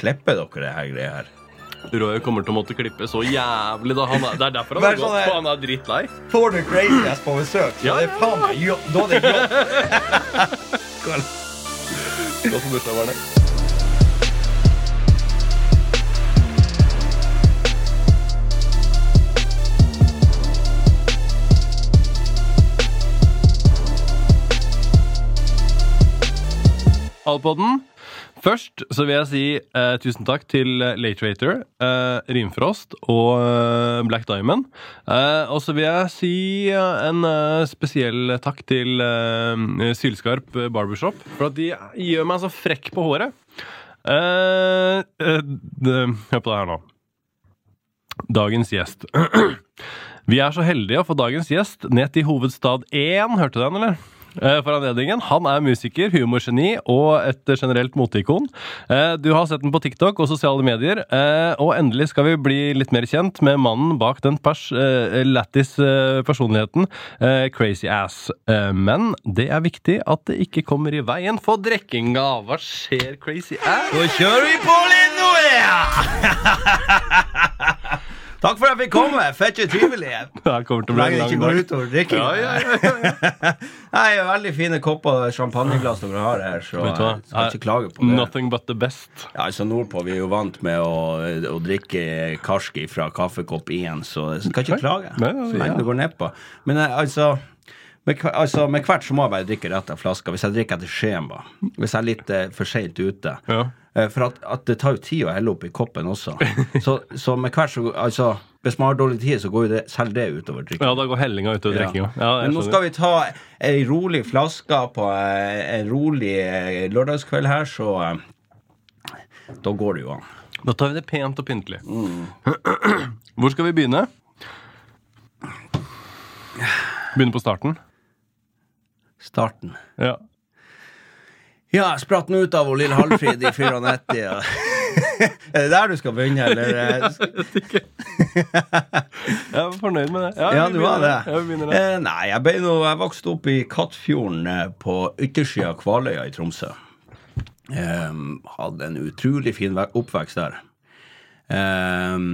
klipper dere det her greia her? Roy kommer til å måtte klippe så jævlig. da han er, Det er derfor han har gått, sånn for han er drittlei. Får du crazy ass på besøk, så Ja, det er faen meg jo, Da er det jobb. Godt for bursdagsbarnet. Alpodden. Først så vil jeg si eh, tusen takk til eh, Late Rater, eh, Rimfrost og eh, Black Diamond. Eh, og så vil jeg si eh, en spesiell takk til Sylskarp Barbershop, for at de gjør meg så frekk på håret. Hør på det her nå. Dagens gjest. Vi er så heldige å få dagens gjest ned til hovedstad 1. Hørte du den, eller? Eh, For anledningen. Han er musiker, humorgeni og et generelt moteikon. Eh, Du har sett den på TikTok og sosiale medier. eh, Og endelig skal vi bli litt mer kjent med mannen bak den pers lættis personligheten eh, Crazy Ass. Men det er viktig at det ikke kommer i veien for drikkinga. Hva skjer, Crazy Ass? Så kjører vi på litt nå, ja! Takk for at jeg fikk komme. Fett og trivelig. Det kommer til å bli Lenge det en ikke lang går dag. utover drikking. Ja, ja, ja, Nei, veldig fine kopper champagneglass dere har her, så jeg skal ikke klage på det. Nothing but the best. Ja, altså Nordpå vi er jo vant med å, å drikke karski fra kaffekopp igjen, så jeg skal ikke klage. Nei, nei, så lenge ja. det går nedpå. Men eh, altså med, altså med hvert så må jeg bare drikke rett av flaska. Hvis jeg drikker etter skjema. Hvis jeg er litt eh, for seint ute. Ja. Eh, For at, at det tar jo tid å helle opp i koppen også. Så, så med hvert så Altså, hvis man har dårlig tid, så går jo det, selv det utover drikkinga. Ja, da går hellinga utover drikkinga. Ja, Men nå skal vi ta ei rolig flaske på eh, en rolig eh, lørdagskveld her, så da går det jo an. Da tar vi det pent og pyntelig. Mm. Hvor skal vi begynne? Begynne på starten? Starten. Ja. Ja, jeg spratt den ut av hun lille Halvfrid i 94. Ja. er det der du skal begynne, eller? eh, Jeg var fornøyd med det. Ja, ja du var det. Jeg det. Eh, nei, jeg, ble nå, jeg vokste opp i Kattfjorden eh, på yttersida av Kvaløya i Tromsø. Eh, hadde en utrolig fin oppvekst der. Eh,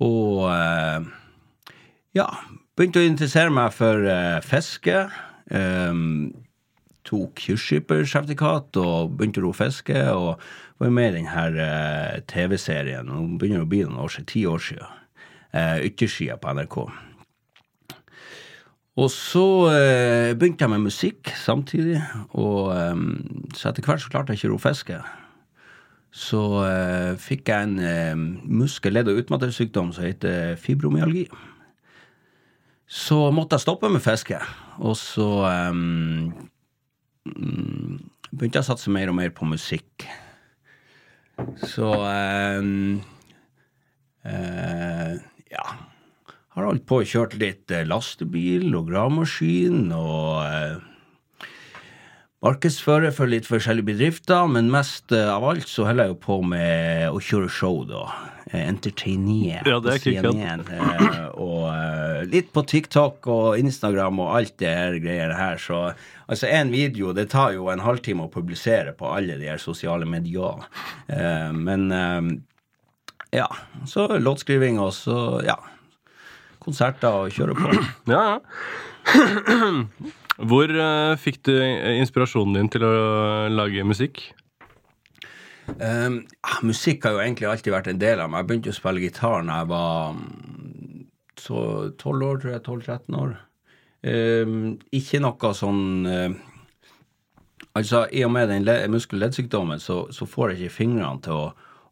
og eh, ja, begynte å interessere meg for eh, fiske. Eh, tok kystskippersertifikat og begynte å ro fiske. Og var med i denne eh, TV-serien. Nå begynner det å bli noen år siden, ti år siden. Eh, Yttersida på NRK. Og så eh, begynte jeg med musikk samtidig, og så etter hvert så klarte jeg ikke å ro fiske. Så eh, fikk jeg en eh, muskel-, ledd- og utmattelsessykdom som heter fibromyalgi. Så måtte jeg stoppe med fiske, og så mm, begynte jeg å satse mer og mer på musikk. Så eh, eh, ja har holdt på og kjørt litt eh, lastebil og gravemaskin og eh, markedsfører for litt forskjellige bedrifter, men mest eh, av alt så holder jeg jo på med å kjøre show, da. Eh, Ja, er på CNN. Og litt på TikTok og Instagram og alt det her greiene her, så altså en video det tar jo en halvtime å publisere på alle de her sosiale medier. Eh, men eh, ja, så låtskriving og så, ja konserter og kjøre på. Ja, ja. Hvor eh, fikk du inspirasjonen din til å lage musikk? Um, ja, musikk har jo egentlig alltid vært en del av meg. Jeg begynte å spille gitar da jeg var mm, så 12 år, tror jeg. 12-13 år. Um, ikke noe sånn uh, Altså, i og med den le- muskel-leddsykdommen, så, så får jeg ikke fingrene til å,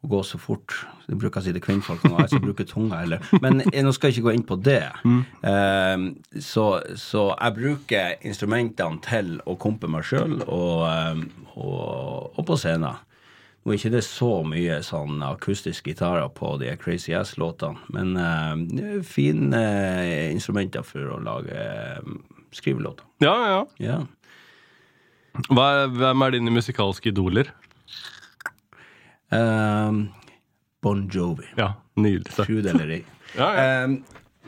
å gå så fort. Det bruker å si det kvinnfolk nå, jeg skal bruke tunga heller. Men jeg, nå skal jeg ikke gå inn på det. Um, så, så jeg bruker instrumentene til å kompe meg sjøl og, um, og, og på scenen. Nå er ikke det så mye sånn akustisk gitarer på de Crazy Ass-låtene, men uh, er fine uh, instrumenter for å lage uh, skrivelåter. Ja, ja. Ja. Hva, er- hvem er dine musikalske idoler? Um, bon Jovi. Ja, nydelig. Tro det eller ei. Ja, ja. Um,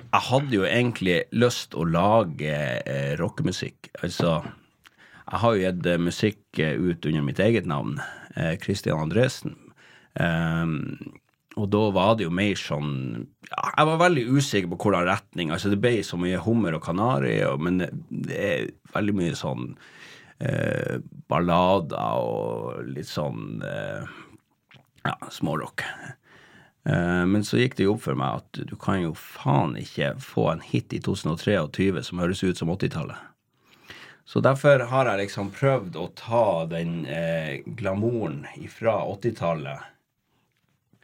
jeg hadde jo egentlig lyst å lage rockemusikk. Altså, jeg har jo gitt eh, musikk eh, ut under mitt eget navn, eh, Christian Andresen. Um, og da var det jo mer sånn ja, Jeg var veldig usikker på hvordan retning. altså Det ble så mye hummer og kanari, men det er veldig mye sånn eh, ballader og litt sånn eh, ja, smårock. Eh, men så gikk det jo opp for meg at du kan jo faen ikke få en hit i 2023 som høres ut som 80-tallet. Så derfor har jeg liksom prøvd å ta den eh, glamouren fra 80-tallet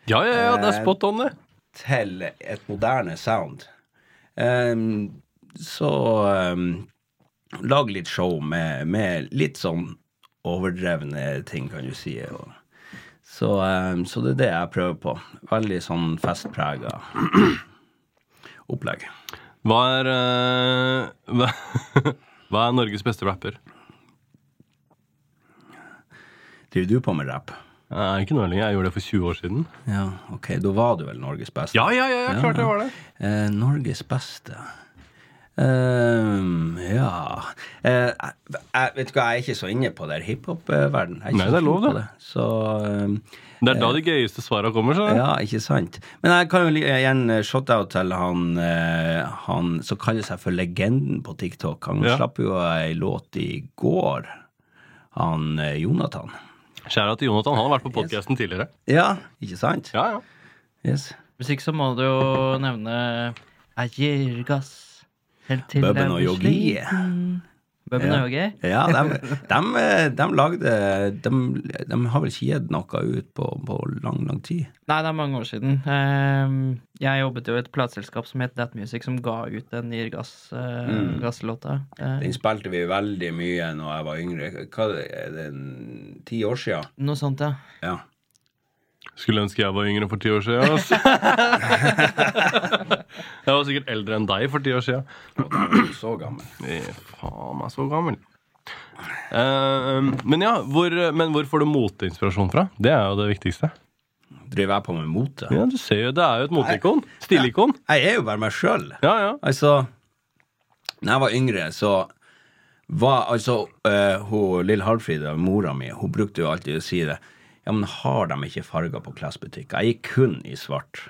Ja, ja, ja, det er spot on, det. til et moderne sound. Um, så um, lag litt show med, med litt sånn overdrevne ting, kan du si. Og, så, um, så det er det jeg prøver på. Veldig sånn festprega opplegg. Hva er eh, hva, er Norges beste rapper? Driver du på med rap? Nei, ikke nå lenger. Jeg gjorde det for 20 år siden. Ja, ok. Da var du vel Norges beste? Ja, ja, ja, ja klart jeg var det. Eh, Norges beste Ehm, Ja eh, jeg, Vet du hva, jeg er ikke så inne på der hiphop-verden. Nei, det er lov, det. Så ehm, Det er da de gøyeste svarene kommer. Så. Ja, ikke sant. Men jeg kan jo igjen eh, shout-out til han, eh, han som kaller seg for Legenden på TikTok. Han Ja. slapp jo ei låt i går, han eh, Jonathan. Kjære til Jonathan. Han har vært på podkasten tidligere. Ja, ikke sant? Ja, ja. Yes. Hvis ikke så må du jo nevne Jeg gir gass helt til Bøben jeg og blir Yogi. Bubben Ja. og Yogi? Ja, de, de, de lagde de, de har vel ikke gitt noe ut på, på lang, lang tid. Nei, det er mange år siden. Ehm, jeg jobbet jo i et plateselskap som het That Music, som ga ut den gass, eh, Mm. Eh, Den spilte vi veldig mye når jeg var yngre. Hva er det, ti år siden? noe sånt, ja. Ja. Skulle ønske jeg var yngre for ti år siden. Ass. jeg var sikkert eldre enn deg for ti år siden. Så gammel. Jeg, Faen meg så gammel. Eh, men ja, hvor, men hvor får du moteinspirasjon fra? Det er jo det viktigste. Driver jeg på med mote? Ja, du ser jo, Det er jo et moteikon. Stilikon. Jeg er jo bare meg sjøl. Ja, ja. Altså, når jeg var yngre, så var altså uh, hun Lill Halfrid, mora mi, hun brukte jo alltid å si det. Ja, men har de ikke farger på klesbutikker? Jeg gikk kun i svart.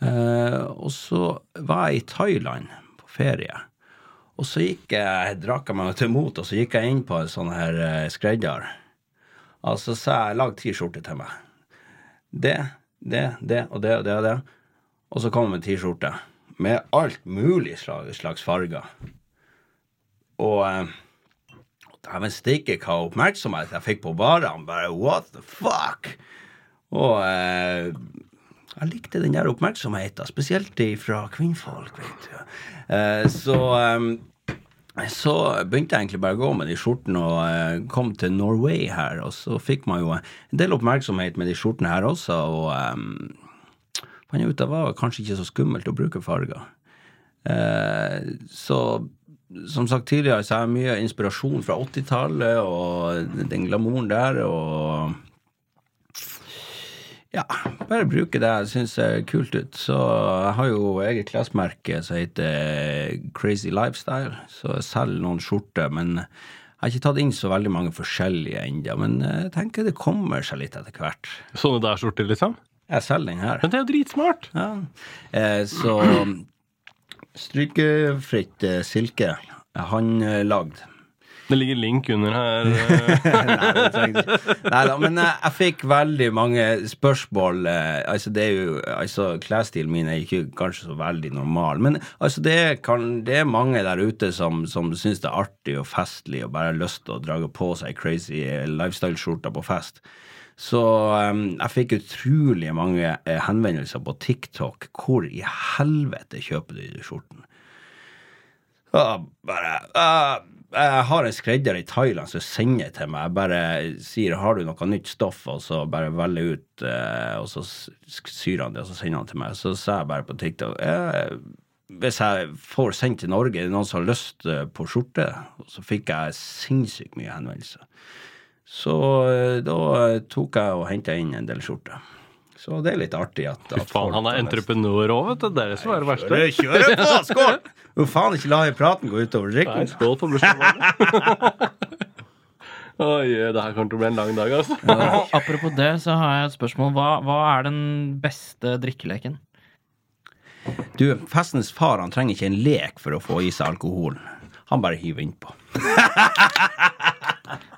Eh, og så var jeg i Thailand på ferie. Og så gikk jeg, drakk jeg meg til mot, og så gikk jeg inn på en sånn her uh, skredder. Og så sa jeg lag ti skjorter til meg. Det, det, det og det og det og det. Og så kom jeg med T-skjorte med alt mulig slags farger. Og eh, Dæven steike hva oppmerksomhet jeg fikk på varene. Bare what the fuck? Og eh, jeg likte den der oppmerksomheten, spesielt fra kvinnfolk, vet du. Eh, så eh, så begynte jeg egentlig bare å gå med de skjortene og eh, kom til Norway her, og så fikk man jo en del oppmerksomhet med de skjortene her også, og eh, fant jeg ut det var kanskje ikke så skummelt å bruke farger. Eh, så som sagt tidligere, så har jeg mye inspirasjon fra 80-tallet og den glamouren der, og ja, bare bruke det jeg syns ser kult ut. Så jeg har jo eget klesmerke som heter Crazy Lifestyle, så jeg selger noen skjorter, men jeg har ikke tatt inn så veldig mange forskjellige ennå. Men jeg tenker det kommer seg litt etter hvert. Sånne der skjorter, liksom. Jeg selger den her. Men det er jo dritsmart. Ja. Eh, så strykefritt eh, silke er lagde. Det ligger link under her. eh. Nei. Neida, men eh, jeg fikk veldig mange spørsmål. eh, altså, det er jo, altså, Klesstilen min er ikke kanskje så veldig normal, men altså, det, kan, det er mange der ute som, som syns det er artig og festlig og bare har lyst til å dra på seg crazy eh, lifestyle-skjorter på fest. Så um, jeg fikk utrolig mange eh, henvendelser på TikTok. Hvor i helvete kjøper du de skjortene? Og bare uh, Jeg har en skredder i Thailand som sender til meg. Jeg bare sier 'har du noe nytt stoff', og så bare velger ut, uh, og så syr han det, og så sender han til meg. Så sa jeg bare på TikTok uh, hvis jeg får sendt til Norge, er det noen som har lyst på skjorte? Og så fikk jeg sinnssykt mye henvendelser. Så eh, da tok jeg og henta inn en del skjorter. Så det er litt artig at, Fy at faen, han er entreprenør òg, vet du. Det er det som er det verste. Kjører, kjøre på! Skål! Jo, faen, ikke la praten gå utover Nei, drikken. skål på bursdagen. Oi, det her kommer til å bli en lang dag, altså. Apropos det, så har jeg et spørsmål. Hva, hva er den beste drikkeleken? Du, festens far han trenger ikke en lek for å få i seg alkohol. Han bare hiver innpå.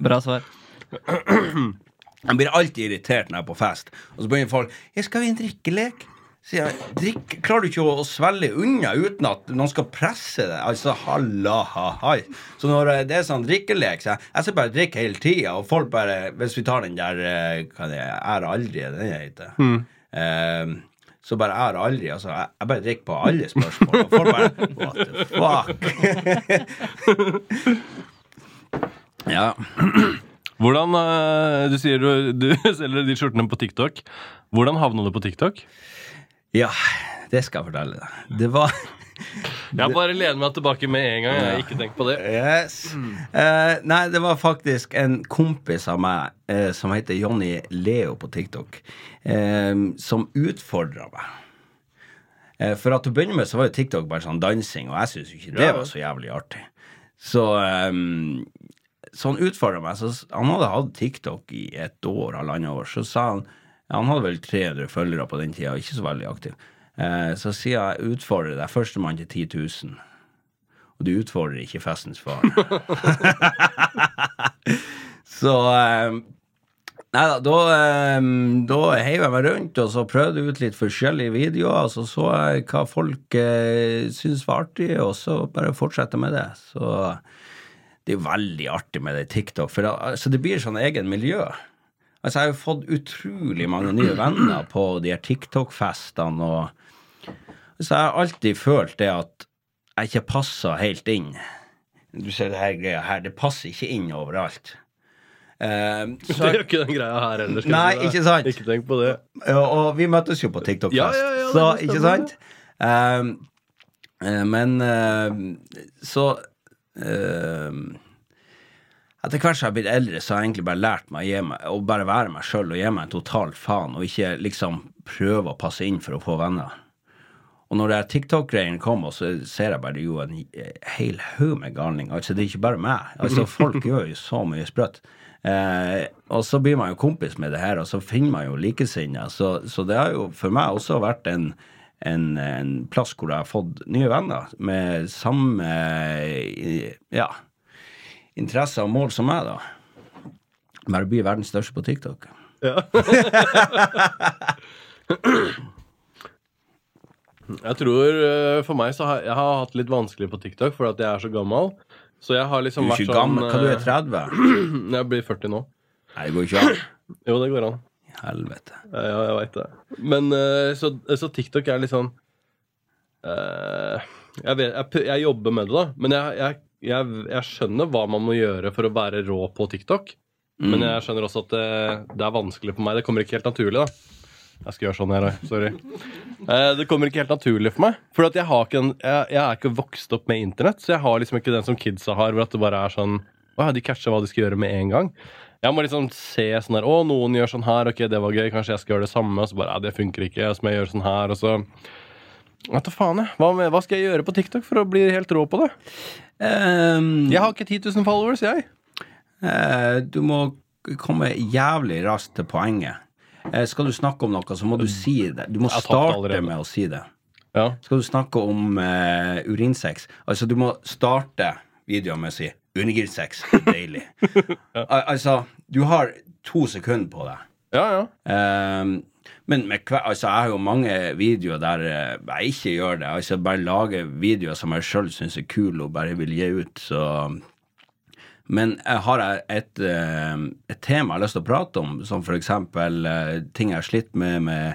Bra svar. Han blir alltid irritert når jeg er på fest. Og så begynner folk 'Jeg 'Skal vi en drikkelek?' Sier jeg, Drikk, Klarer du ikke å, å svelge unna uten at noen skal presse deg? Altså, halla, hahai. Så når eh, det er sånn drikkelek, så jeg, jeg skal bare drikke hele tida, og folk bare Hvis vi tar den der eh, Hva det Er aldri, er det den heter? Eh, så bare er aldri. Altså, jeg, jeg bare drikker på alle spørsmål. Og folk bare What the fuck? ja. Hvordan, eh, Du sier du, du selger de skjortene på TikTok. Hvordan havna du på TikTok? ja, det skal jeg fortelle deg. Det var Jeg bare lener meg tilbake med en gang. Jeg har ikke tenkt på det. Yes. Eh, nei, det var faktisk en kompis av meg uh, som heter Jonny Leo på TikTok, uh, som utfordra meg. For at til å begynne med så var jo TikTok bare sånn dansing, og jeg syntes jo ikke det var så jævlig artig. Så, eh, så han utfordra meg. Så han hadde hatt TikTok i et år, halvannet år. Så sa han Han hadde vel 300 følgere på den tida, ikke så veldig aktiv. Eh, så sier jeg utfordrer deg, førstemann til 10 000. Og du utfordrer ikke festens far. så eh, Nei da, da, eh, da heiv jeg meg rundt, og så prøvde ut litt forskjellige videoer, så så jeg hva folk eh, syntes var artig, og så bare fortsette med det. Så det er veldig artig med det TikTok, for da, altså, det blir sånn egen miljø. Altså, jeg har jo fått utrolig mange nye venner på de her TikTok-festene, og så jeg har alltid følt det at jeg ikke passer helt inn. Du ser det her greia her, det passer ikke inn overalt. Det så, gjør ikke den greia her heller. Nei, ikke sant? Ikke tenk på det. ja, og vi møttes jo på TikTok-fest, Ja, ja, ja, så ikke sant? Uh, men uh, så Etter hvert som jeg har blitt eldre, så har jeg egentlig bare lært meg å, meg, å bare være meg sjøl og gi meg en total faen, og ikke liksom prøve å passe inn for å få venner. Og når TikTok-greiene kommer, så ser jeg bare jo en hel haug med galninger. Altså, det er ikke bare meg. Altså, folk gjør jo så mye sprøtt. Eh, og så blir man jo kompis med det her, og så finner man jo likesinnede. Så, så det har jo for meg også vært en, en, en plass hvor jeg har fått nye venner med samme eh, ja, interesser og mål som meg, da. Bare bli verdens største på TikTok. Ja. Jeg tror eh, for meg så har jeg har hatt litt vanskelig på TikTok fordi at jeg er så gammel. Så jeg har Du liksom er vært sånn gammel. Hva du er eh, 30? Jeg blir 40 nå. Nei, det går ikke an. Jo, det går an. Helvete. Ja, ja, jeg veit det. Men eh, så, så TikTok er litt sånn eh, jeg, vet, jeg, jeg jobber med det, da. Men jeg, jeg, jeg, jeg skjønner hva man må gjøre for å være rå på TikTok. Men jeg skjønner også at det, det er vanskelig for meg. Det kommer ikke helt naturlig, da. Jeg skal gjøre sånn her. Sorry. Eh, det kommer ikke helt naturlig for meg. For at jeg, har ikke en, jeg, jeg er ikke vokst opp med internett, så jeg har liksom ikke den som kidsa har, hvor at det bare er sånn Å, de catcher hva de skal gjøre med en gang. Jeg må liksom se sånn her Å, noen gjør sånn her, ok, det var gøy, kanskje jeg skal gjøre det samme. Og så bare Ja, det funker ikke, så må jeg gjøre sånn her, og så Vet du faen, jeg. Hva, med, hva skal jeg gjøre på TikTok for å bli helt rå på det? Um, Jeg har ikke 10 000 followers, jeg. Uh, du må komme jævlig raskt til poenget. Uh, skal du snakke om noe, så må du si det. Du må starte med å si det. Ja. Skal du snakke om uh, urinsex, altså du må starte videoen med å si urinsex, deilig. Al altså, du har to sekunder på deg. Ja, ja. Um, men med, hver- altså, jeg har jo mange videoer der eh, jeg ikke gjør det. Altså Bare lager videoer som jeg sjøl syns er kule og bare vil gi ut. Så Men jeg har et, eh, et tema jeg har lyst til å prate om, som eh, ting jeg har slitt med med,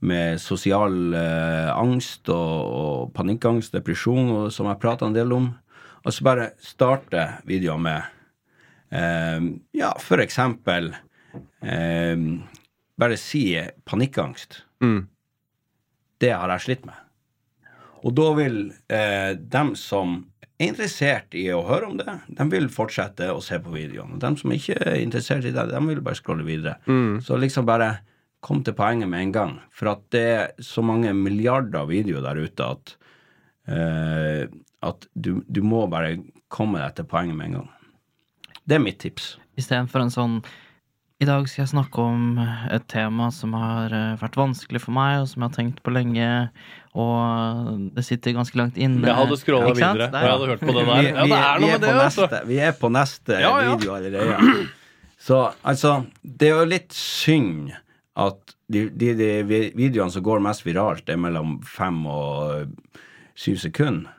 med sosial eh, angst og, og panikkangst, depresjon, og, som jeg prater en del om. Og så bare starte videoen med eh, Ja, for eksempel eh, bare si panikkangst. Mm. Det har jeg slitt med. Og da vil eh, dem som er interessert i å høre om det, de vil fortsette å se på videoen. Og dem som ikke er interessert i det, de vil bare scrolle videre. Så liksom bare kom til poenget med en gang. For at det er så mange milliarder videoer der ute at, eh, at du, du må bare komme deg til poenget med en gang. Det er mitt tips. Istedenfor en sånn I dag skal jeg snakke om et tema som har eh, vært vanskelig for meg, og som jeg har tenkt på lenge, og det sitter ganske langt inne. Jeg hadde scrolla videre, Det og er- jeg hadde hørt på det der. Vi, Ja, det er noe er med det, på altså. neste, vi er på neste Ja, ja. video allerede. Så altså, det er jo litt synd at de, de, de videoene som går mest viralt, er mellom fem og syv sekunder.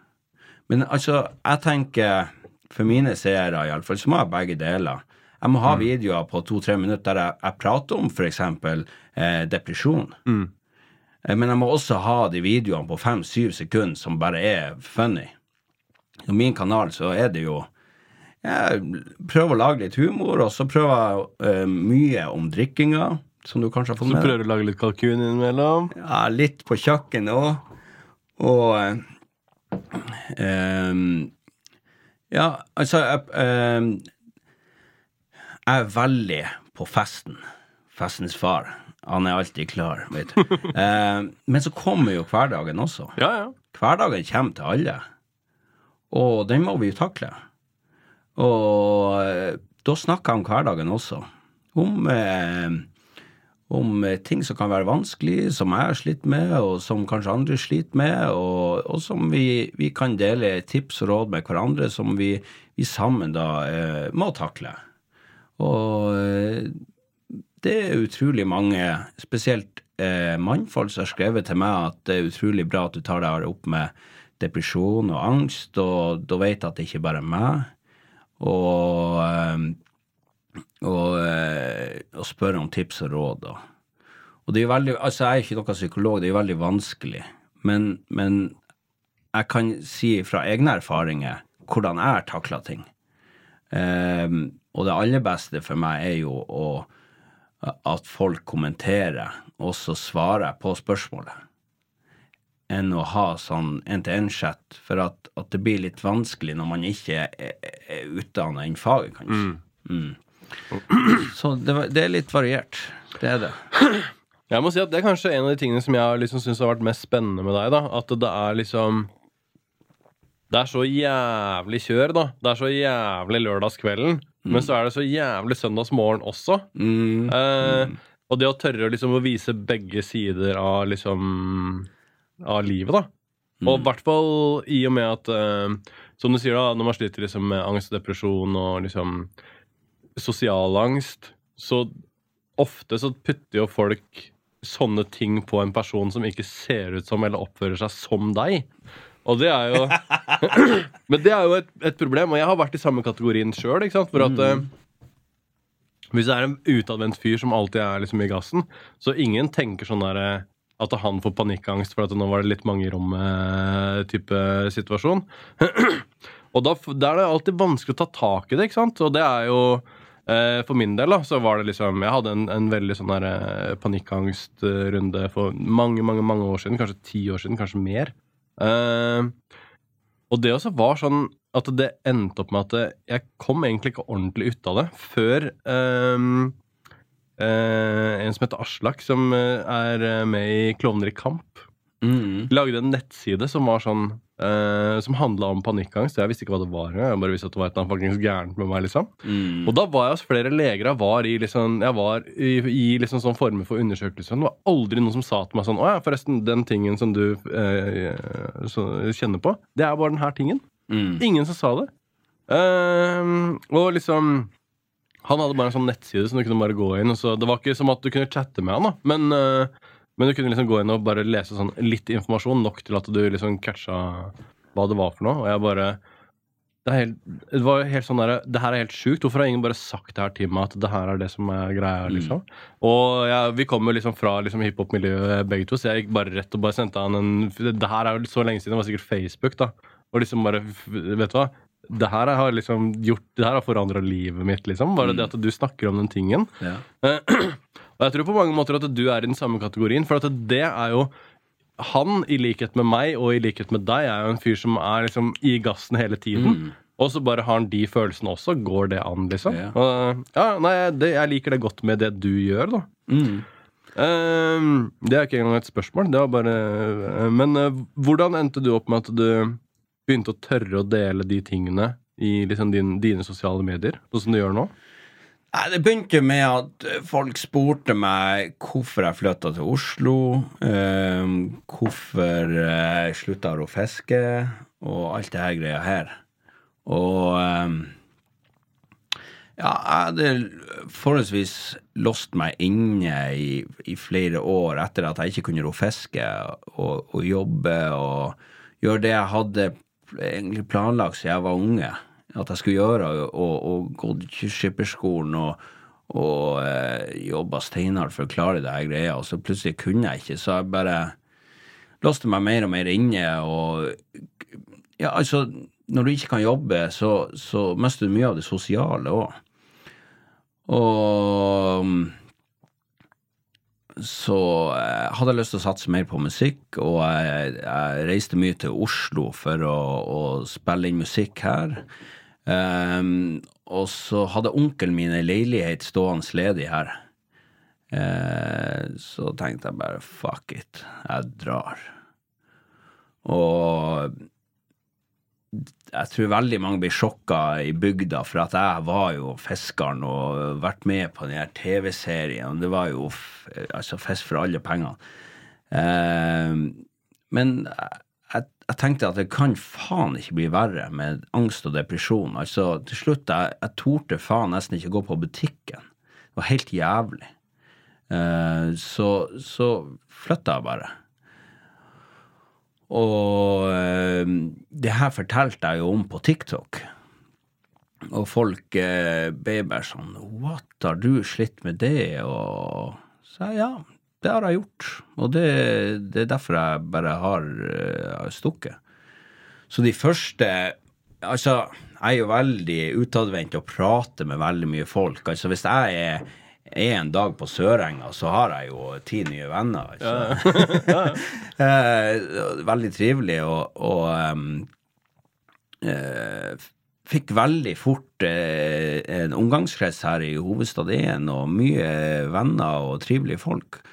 Men altså, jeg tenker for mine seere iallfall, så må jeg begge deler. Jeg må ha videoer på to-tre minutter der jeg, jeg prater om f.eks. Eh, depresjon. Eh, Men jeg må også ha de videoene på fem-syv sekunder som bare er funny. På min kanal så er det jo Jeg prøver å lage litt humor, og så prøver jeg eh, mye om drikkinga, som du kanskje har fått Så med deg. prøver du å lage litt kalkun innimellom. Ja, litt på kjøkkenet òg. Og ehm, Ja, altså jeg, ehm, jeg er veldig på festen. Festens far. Han er alltid klar, vet du. Eh, men så kommer jo hverdagen også. Ja, ja. Hverdagen kommer til alle, og den må vi jo takle. Og eh, da snakker jeg om hverdagen også. Om, eh, om eh, ting som kan være vanskelig, som jeg har slitt med, og som kanskje andre sliter med, og, og som vi, vi kan dele tips og råd med hverandre, som vi, vi sammen da eh, må takle. Og eh, det er utrolig mange, spesielt eh, mannfolk, som har skrevet til meg at det er utrolig bra at du tar deg opp med depresjon og angst, og da vet jeg at det ikke bare er meg. Og, eh, og, eh, og spørre om tips og råd. Og, Og det er veldig, altså Jeg er ikke noen psykolog, det er jo veldig vanskelig. Men, men jeg kan si fra egne erfaringer hvordan jeg har takla ting. Um, og det aller beste for meg er jo å, at folk kommenterer, og så svarer jeg på spørsmålet. Enn å ha sånn en-til-en-chat, for at, at det blir litt vanskelig når man ikke er, er utdanna innen faget, kanskje. Mm. Så det, var- det er litt variert. Det er det. Jeg må si at Det er kanskje en av de tingene som jeg liksom syns har vært mest spennende med deg. da At det er liksom Det er så jævlig kjør, da. Det er så jævlig lørdagskvelden. Men så er det så jævlig søndagsmorgen også. Mm. Eh, og det å tørre liksom å vise begge sider av liksom Av livet, da. Og i hvert fall i og med at eh, Som du sier, da, når man sliter liksom med angst og depresjon og liksom sosial angst, så ofte så putter jo folk sånne ting på en person som ikke ser ut som eller oppfører seg som deg. Og det er jo Men det er jo et, et problem, og jeg har vært i samme kategorien sjøl. For at eh, hvis det er en utadvendt fyr som alltid er liksom i gassen, så ingen tenker sånn der eh, at han får panikkangst for at nå var det litt mange i rommet-type situasjon. og da, da er det alltid vanskelig å ta tak i det, ikke sant? Og det er jo For min del da, så var det liksom Jeg hadde en, en veldig sånn der eh, panikkangstrunde for mange, mange mange år siden. Kanskje ti år siden, kanskje mer. Eh, og det også var sånn at det endte opp med at jeg kom egentlig ikke ordentlig ut av det før eh, en som heter Aslak, som eh, er eh, med i Klovner i kamp, Mm. lagde en nettside som var sånn eh, Som handla om panikkangst. Jeg visste ikke hva det var. Jeg bare visste at det var et eller annet faktisk gærent med meg. liksom Mm. og da var jeg hos flere leger. Jeg var i liksom, jeg var i, i liksom sånn former for undersøkelser. Det var aldri noen som sa til meg sånn Å ja, forresten, den tingen som du uh, så, kjenner på, det er bare den her tingen. Mm. Ingen som sa det. Uh, og liksom Han hadde bare en sånn nettside som du kunne bare gå inn. Og så, det var ikke som at du kunne chatte med han, da. Men, eh, men du kunne liksom gå inn og bare lese sånn litt informasjon, nok til at du liksom catcha hva det var for noe. Og jeg bare det, helt, det var helt sånn der, det her er helt sjukt. Hvorfor har ingen bare sagt det her til meg? At det her er det som er greia, liksom. Og jeg, vi kommer liksom fra liksom hiphop-miljøet begge to, så jeg gikk bare rett og bare sendte han en Det her er jo så lenge siden, det var sikkert Facebook, da. Og liksom bare Vet du hva? Det her har liksom gjort Det her har forandra livet mitt, liksom. Bare det at du snakker om den tingen. Ja. Og jeg tror på mange måter at du er i den samme kategorien, for at det er jo Han, i likhet med meg og i likhet med deg, er jo en fyr som er liksom i gassen hele tiden. Og så bare har han de følelsene også. Går det an, liksom? Ja. Ja, nei, det, jeg liker det godt med det du gjør, da. Mm. Ehm, det er ikke engang et spørsmål. Det var bare uh, Men eh, hvordan endte du opp med at du begynte å tørre å dele de tingene i liksom din, dine sosiale medier, sånn som du gjør nå? Det begynte med at folk spurte meg hvorfor jeg flytta til Oslo. eh, hvorfor eh, jeg slutta å fiske, og alt det her greia her. Og eh, ja, jeg hadde forholdsvis låst meg inne i, i flere år etter at jeg ikke kunne ro fiske og, og jobbe og gjøre det jeg hadde egentlig planlagt siden jeg var unge at jeg skulle gjøre, og, og gått skipperskolen og, og eh, jobba steinhardt for å klare det her greia, og så plutselig kunne jeg ikke, så jeg bare låste meg mer og mer inne, og ja, altså, når du ikke kan jobbe, så, så mister du mye av det sosiale òg. Og så jeg hadde lyst til å satse mer på musikk, og jeg, jeg reiste mye til Oslo for å, å spille inn musikk her. Um, og så hadde onkelen min ei leilighet stående ledig her. Uh, så tenkte jeg bare fuck it, jeg drar. Og jeg tror veldig mange blir sjokka i bygda, for at jeg var jo fiskeren og vært med på den her TV-serien. Det var jo altså fisk for alle pengene. Eh, men jeg tenkte at det kan faen ikke bli verre med angst og depresjon. Altså, til slutt, jeg, jeg torde faen nesten ikke gå på butikken. Det var helt jævlig. Uh, så, så flytta jeg bare. Og uh, det her fortalte jeg jo om på TikTok. Og folk uh, ble bare sånn What, har du slitt med det? Og så ja, det har jeg gjort. Og det, det er derfor jeg bare har, uh, stukket. Så de første Altså, jeg er jo veldig utadvendt og prater med veldig mye folk. Altså, hvis jeg er er en dag på Sørenga, så har jeg jo ti nye venner. Altså. Eh, veldig trivelig, og, og um, uh, fikk veldig fort uh, en omgangskrets her i hovedstaden, og mye venner og trivelige folk.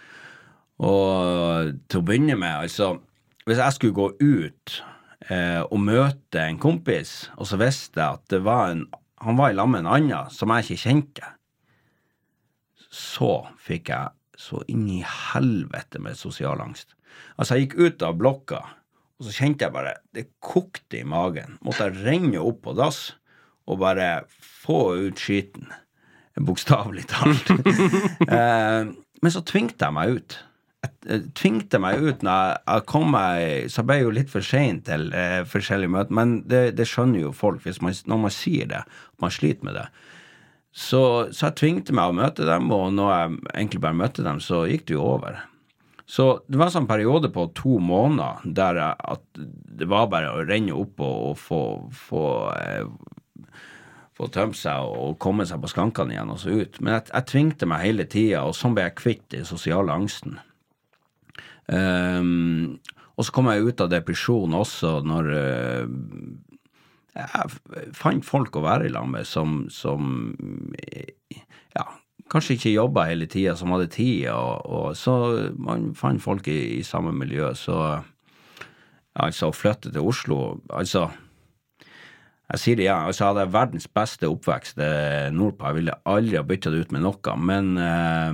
Og til å begynne med, altså Hvis jeg skulle gå ut eh, og møte en kompis, og så visste jeg at var en, han var i lag med en annen som jeg ikke kjente, så fikk jeg så inn i helvete med sosial angst. Altså, jeg gikk ut av blokka, og så kjente jeg bare Det kokte i magen. Måtte jeg renne opp på dass og bare få ut skiten. Bokstavelig talt. eh, men så tvingte jeg meg ut. Jeg, tvingte meg ut når jeg, kom meg Så ble jeg jo litt for sein til eh, forskjellige møter, men det, det skjønner jo folk man, når man sier det, at man sliter med det. Så, så jeg tvingte meg å møte dem, og når jeg egentlig bare møtte dem, så gikk det jo over. Så det var en sånn periode på to måneder der jeg, at det var bare å renne opp og, og få, få, eh, få tømt seg og komme seg på skankene igjen og så ut. Men jeg, jeg tvingte meg hele tida, og sånn ble jeg kvitt den sosiale angsten. Ehm, og så kom jeg ut av depresjon også når eh, jeg fant folk å være i lag med som, som eh, ja, kanskje ikke jobba hele tida, som hadde tid, og, og så man fant folk i, i samme miljø. Så altså, å flytte til Oslo Altså, jeg sier det igjen, altså, jeg hadde verdens beste oppvekst eh, nordpå. Jeg ville aldri ha bytta det ut med noe, men, eh,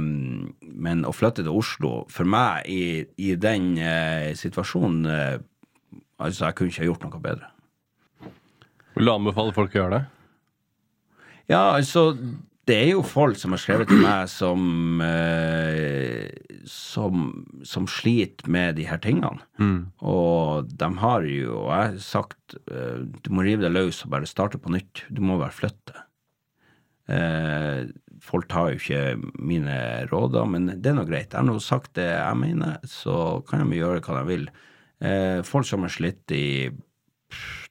men å flytte til Oslo, for meg i, i den eh, situasjonen eh, Altså, jeg kunne ikke ha gjort noe bedre. Vil du anbefale folk å gjøre det? Ja, altså Det er jo folk som har skrevet til meg som eh, som, som sliter med de her tingene. Og de har jo og Jeg har sagt eh, du må rive deg løs og bare starte på nytt. Du må bare flytte. Eh, folk tar jo ikke mine råder, men det er nå greit. Jeg har nå sagt det jeg mener, så kan de gjøre hva de vil. Eh, folk som har slitt i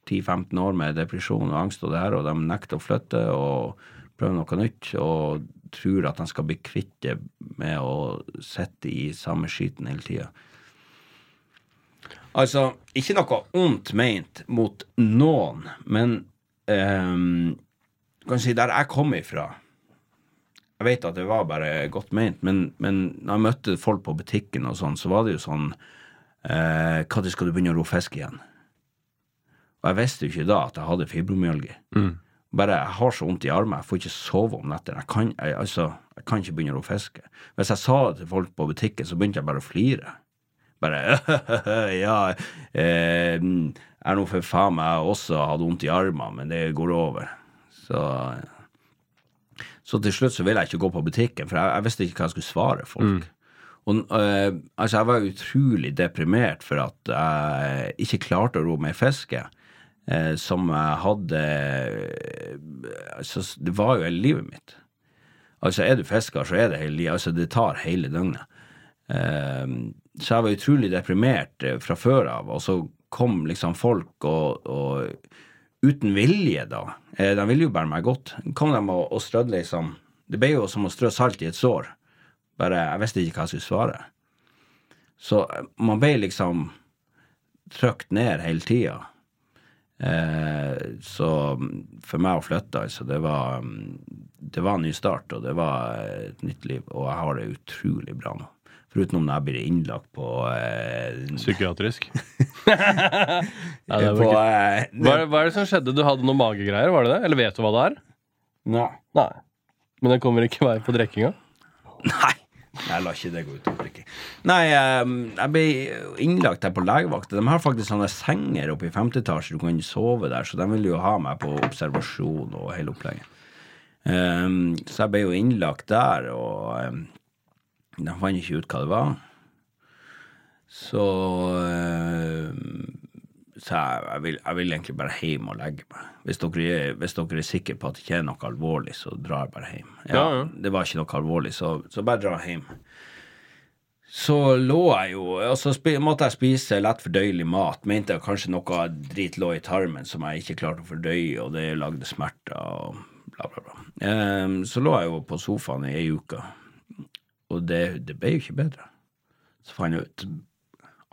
10-15 år med depresjon og angst og det her, og de nekter å flytte og prøve noe nytt, og tror at de skal bli kvitt det med å sitte i samme skiten hele tida. Altså, ikke noe ondt meint mot noen, men um, kan si der jeg kom ifra Jeg vet at det var bare godt meint, men, men når jeg møtte folk på butikken og sånn, så var det jo sånn eh, Når skal du begynne å ro fisk igjen? Og jeg visste jo ikke da at jeg hadde fibromyalgi. Bare jeg har så vondt i armen, jeg får ikke sove om nettene. Jeg kan, jeg, altså, jeg kan ikke begynne å fiske. Hvis jeg sa det til folk på butikken, så begynte jeg bare å flire. Bare Ja, eh, jeg er nå for faen meg også hadde vondt i armen, men det går over. Så så til slutt så ville jeg ikke gå på butikken, for jeg, jeg visste ikke hva jeg skulle svare folk. Og, øh, altså, jeg var utrolig deprimert for at jeg ikke klarte å ro meg i fiske. Eh, som jeg hadde altså, Det var jo hele livet mitt. Altså, er du fisker, så er det hele livet. Altså, det tar hele døgnet. Eh, så jeg var utrolig deprimert fra før av, og så kom liksom folk og, og uten vilje, da. De ville jo bare meg godt. Kom de og, og strødde liksom Det ble jo som å strø salt i et sår. Bare Jeg visste ikke hva jeg skulle svare. Så man ble liksom trykt ned hele tida. Eh, så mm, for meg å flytte, altså, det var mm, Det var en ny start, og det var et nytt liv. Og jeg har det utrolig bra nå. Foruten om jeg blir innlagt på eh, Psykiatrisk. Nei, på, eh, Hva, hva er det som skjedde? Du hadde noen magegreier, var det det? Eller vet du hva det er? Nei. Nei. Men den kommer ikke vei på drikkinga? Nei. Jeg lar ikke det gå ut over drikking. Nei, eh, jeg ble innlagt her på legevakta. De har faktisk sånne senger oppe i femte etasje, du kan sove der, så de ville jo ha meg på observasjon og hele opplegget. Um, så jeg ble jo innlagt der, og um, de fant ikke ut hva det var. Så eh, så jeg, vil, jeg vil egentlig bare hjem og legge meg. Hvis dere, er- hvis dere er sikre på at det ikke er noe alvorlig, så drar jeg bare hjem. Ja, Ja, ja. Det var ikke noe alvorlig, så, så bare dra hjem. Så lå jeg jo Og så måtte jeg spise lett fordøyelig mat. Mente jeg kanskje noe drit lå i tarmen som jeg ikke klarte å fordøye, og det lagde smerter og bla, bla, bla. Um, så lå jeg jo på sofaen i ei uke, og det, det ble jo ikke bedre. Så fant jeg ut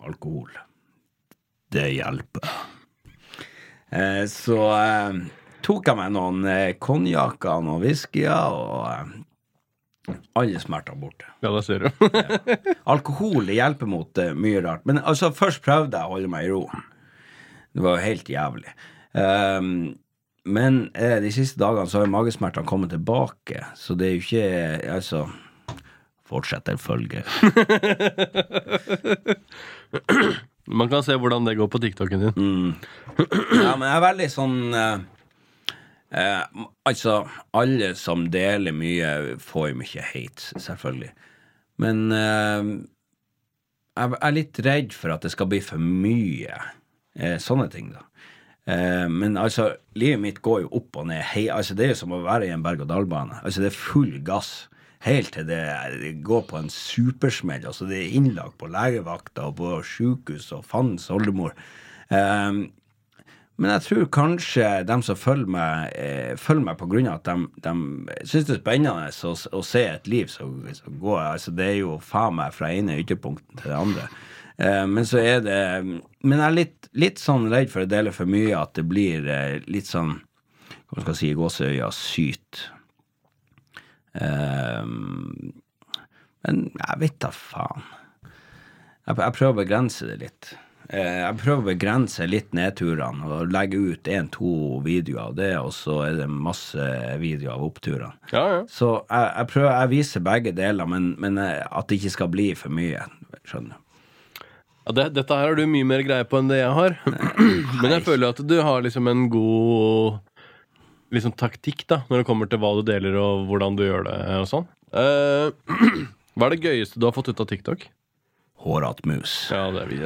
alkohol det hjelper. Eh, så eh, tok jeg meg noen eh, konjakker og noen whiskyer, og eh, alle smerter borte. Ja, det ser du. Alkohol det hjelper mot mye rart. Men altså, først prøvde jeg å holde meg i ro. Det var jo helt jævlig. Ehm, men eh, de siste dagene så har magesmertene kommet tilbake, så det er jo ikke Altså Fortsetter følge. Man kan se hvordan det går på TikToken din. Ja, men jeg er veldig sånn eh, eh, Altså, alle som deler mye, får jo mye hate, selvfølgelig. Men eh, jeg er litt redd for at det skal bli for mye eh, sånne ting, da. Eh, men altså, livet mitt går jo opp og ned. Hei, altså, det er jo som å være i en berg-og-dal-bane. Altså, det er full gass. Helt til det, går på en supersmell. Altså, det er innlagt på legevakta og på sjukehus og fandens oldemor. Um, men jeg tror kanskje dem som følger meg, eh, følger meg på grunn av at de, de syns det er spennende å, å se et liv som som går altså Det er jo faen meg fra ene ytterpunkten til det andre. Eh, men så er det Men jeg er litt, litt sånn redd for å dele for mye, at det blir eh, litt sånn Hva skal jeg si gåseøya syt. Eh, men jeg vet da faen. Jeg, jeg prøver å begrense det litt. Eh, Jeg prøver å begrense litt nedturene og legge ut én-to videoer av det, og så er det masse videoer av oppturene. Ja, ja. Så jeg, jeg prøver, jeg viser begge deler, men, men eh, at det ikke skal bli for mye. Skjønner du? Ja, det, dette her har du mye mer greie på enn det jeg har. Men jeg føler at du har liksom en god liksom taktikk da når det kommer til hva du deler og hvordan du gjør det og sånn. Eh, hva er det gøyeste du har fått ut av TikTok? Hårat mus. Ja, det er vi.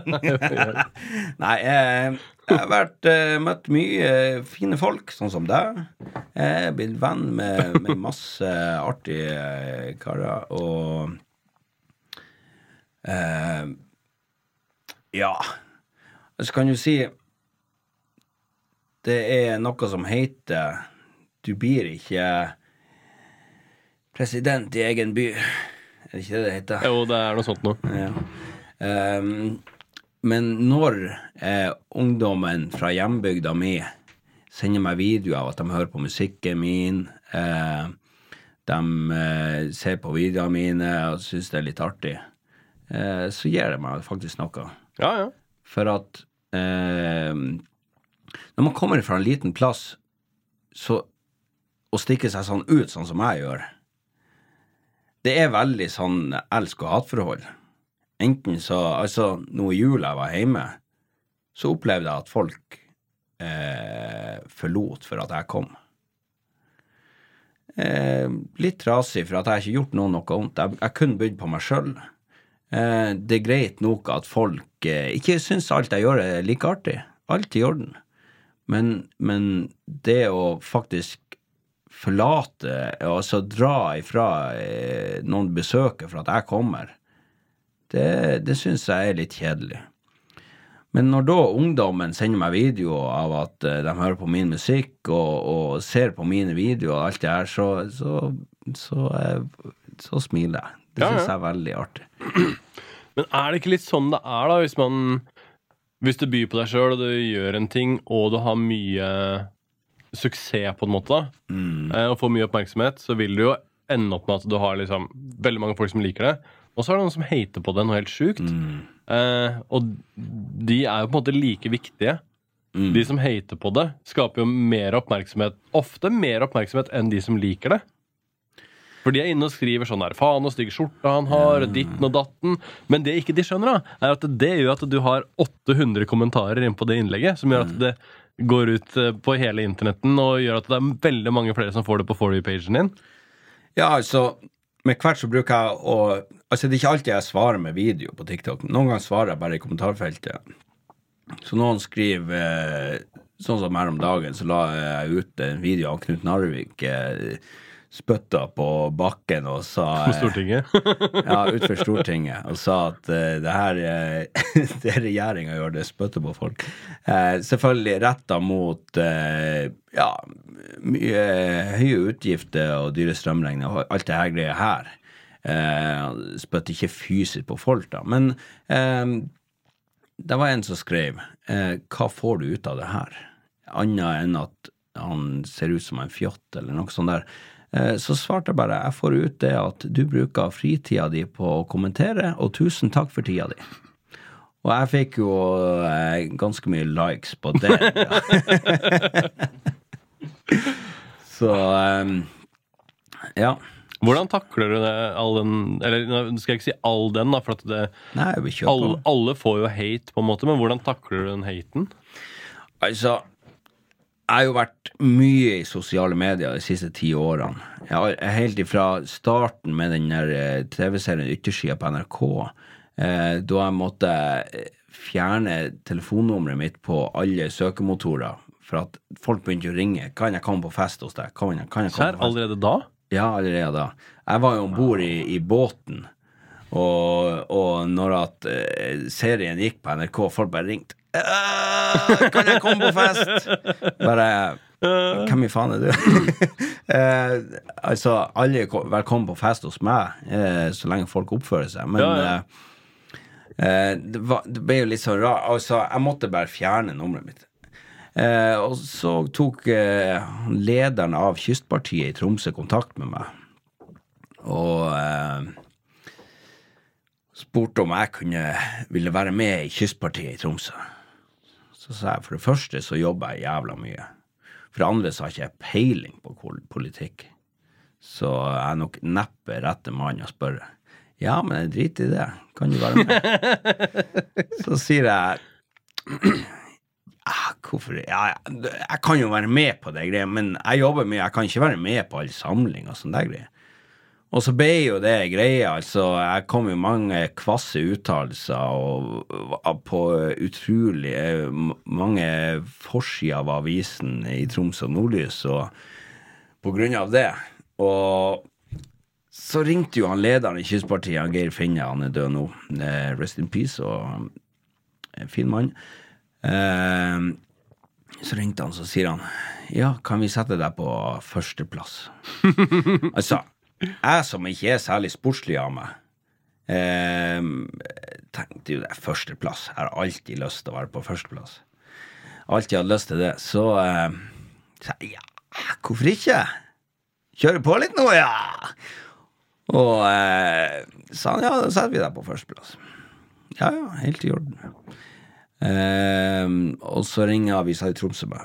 Nei, eh, jeg har vært, eh, møtt mye eh, fine folk, sånn som deg. Jeg er blitt venn med, med masse artige eh, karer, og eh, Ja, så kan du si Det er noe som heter Du blir ikke president i egen by. Er det ikke det det heter? Jo, det er noe sånt noe. Ja. Um, men når eh, ungdommen fra hjembygda mi sender meg videoer av at de hører på musikken min, eh, de eh, ser på videoene mine og syns det er litt artig, eh, så gir det meg faktisk noe. Ja, ja. For at eh, når man kommer fra en liten plass, så å stikke seg sånn ut, sånn som jeg gjør, det er veldig sånn elsk- og hatforhold. Enten så Altså, nå i jula jeg var hjemme, så opplevde jeg at folk eh, forlot for at jeg kom. Eh, litt trasig, for at jeg ikke gjort noen noe vondt. Jeg, jeg kunne bydd på meg sjøl. Eh, det er greit nok at folk eh, ikke syns alt jeg gjør er like artig. Alt i orden. Men, men det å faktisk forlate, altså dra ifra eh, noen besøker for at jeg kommer, det, det syns jeg er litt kjedelig. Men når da ungdommen sender meg videoer av at eh, de hører på min musikk og, og ser på mine videoer og alt det her, så, så, så, eh, så smiler jeg. Det Ja, ja. syns jeg er veldig artig. Men er det ikke litt sånn det er, da, hvis man Hvis du byr på deg sjøl, og du gjør en ting, og du har mye suksess, på en måte, da, eh, og får mye oppmerksomhet, så vil du jo ende opp med at du har liksom veldig mange folk som liker det. Og så er det noen som hater på det noe helt sjukt. Eh, og de er jo på en måte like viktige. De som hater på det, skaper jo mer oppmerksomhet, ofte mer oppmerksomhet enn de som liker det. For de er inne og skriver sånn der Faen, så stygg skjorte han har, ditten og datten. Men det ikke de skjønner, da, er at det gjør at du har 800 kommentarer inn på det innlegget, som gjør at det går ut eh, på hele internetten og gjør at det er veldig mange flere som får det på For you-pagen din. Ja, altså, med hvert så bruker jeg å Altså, det er ikke alltid jeg svarer med video på TikTok. Noen ganger svarer jeg bare i kommentarfeltet. Så noen skriver eh, Sånn som her om dagen, så la jeg ut en video av Knut Narvik eh, spytta på bakken og sa På eh, Stortinget. ja, utenfor Stortinget og sa at uh, det her uh, det regjeringa gjør, det spytter på folk. Uh, selvfølgelig retta mot ja, mye høye utgifter og dyre strømregninger og alt det her greia her. Uh, spytter ikke fysisk på folk, da. Men det var en som skrev Hva får du ut av det her? Annet enn at han ser ut som en fjott, eller noe sånt der. Eh, Så svarte jeg bare jeg får ut det at du bruker fritida di på å kommentere, og tusen takk for tida di. Og jeg fikk jo eh, ganske mye likes på det. Så um, ja. Hvordan takler du det, all den Eller nå skal jeg ikke si all den, da, for at det, Nei, all, alle får jo hate, på en måte, men hvordan takler du den haten? Altså, jeg har jo vært mye i sosiale medier de siste ti årene. Jeg har, helt ifra starten med den eh, TV-serien Yttersida på NRK, eh, da jeg måtte eh, fjerne telefonnummeret mitt på alle søkemotorer, for at folk begynte å ringe. Kan jeg komme på fest hos deg? Kan jeg, kan jeg komme Serr, på fest? allerede da? Ja, allerede da. Jeg var jo om bord i, i båten, og, og når at eh, serien gikk på NRK, folk bare ringte. «Øh, Kan jeg komme på fest? Bare Hvem i faen er du? eh, altså, alle er ko- velkommen på fest hos meg, eh, så lenge folk oppfører seg. Men Ja, ja. eh, eh, det, var, det ble jo litt sånn rart. Altså, jeg måtte bare fjerne nummeret mitt. Eh, og så tok eh, lederen av Kystpartiet i Tromsø kontakt med meg. Og eh, spurte om jeg kunne ville være med i Kystpartiet i Tromsø. Så sa jeg for det første så jobber jeg jævla mye. For det andre så har ikke jeg peiling på politikk. Så jeg er nok neppe rette mann å spørre. Ja, men jeg driter i det. Kan du være med? så sier jeg ah, Hvorfor ja, jeg, Jeg kan jo være med på det greia, men jeg jobber mye. Jeg kan ikke være med på alle samlinger og sånne greier. Og så ble jo det greia, altså. Jeg kom jo mange kvasse uttalelser på utrolig eh, mange forsider av avisen i Troms og Nordlys, og på grunn av det. Og så ringte jo han lederen i Kystpartiet, han Geir Finne, han er død nå. Eh, Rest in peace, og en fin mann. Eh, så ringte han, så sier han Ja, kan vi sette deg på førsteplass? altså, jeg som ikke er særlig sportslig av meg, eh, tenkte jo det er førsteplass. Jeg har alltid lyst til å være på førsteplass. Alltid hatt lyst til det. Så eh, sa jeg ja, hvorfor ikke? Kjøre på litt nå, ja! Og eh, sa han ja, da setter vi deg på førsteplass. Ja, ja, helt i orden. Eh, og så ringer avisa i Tromsø meg.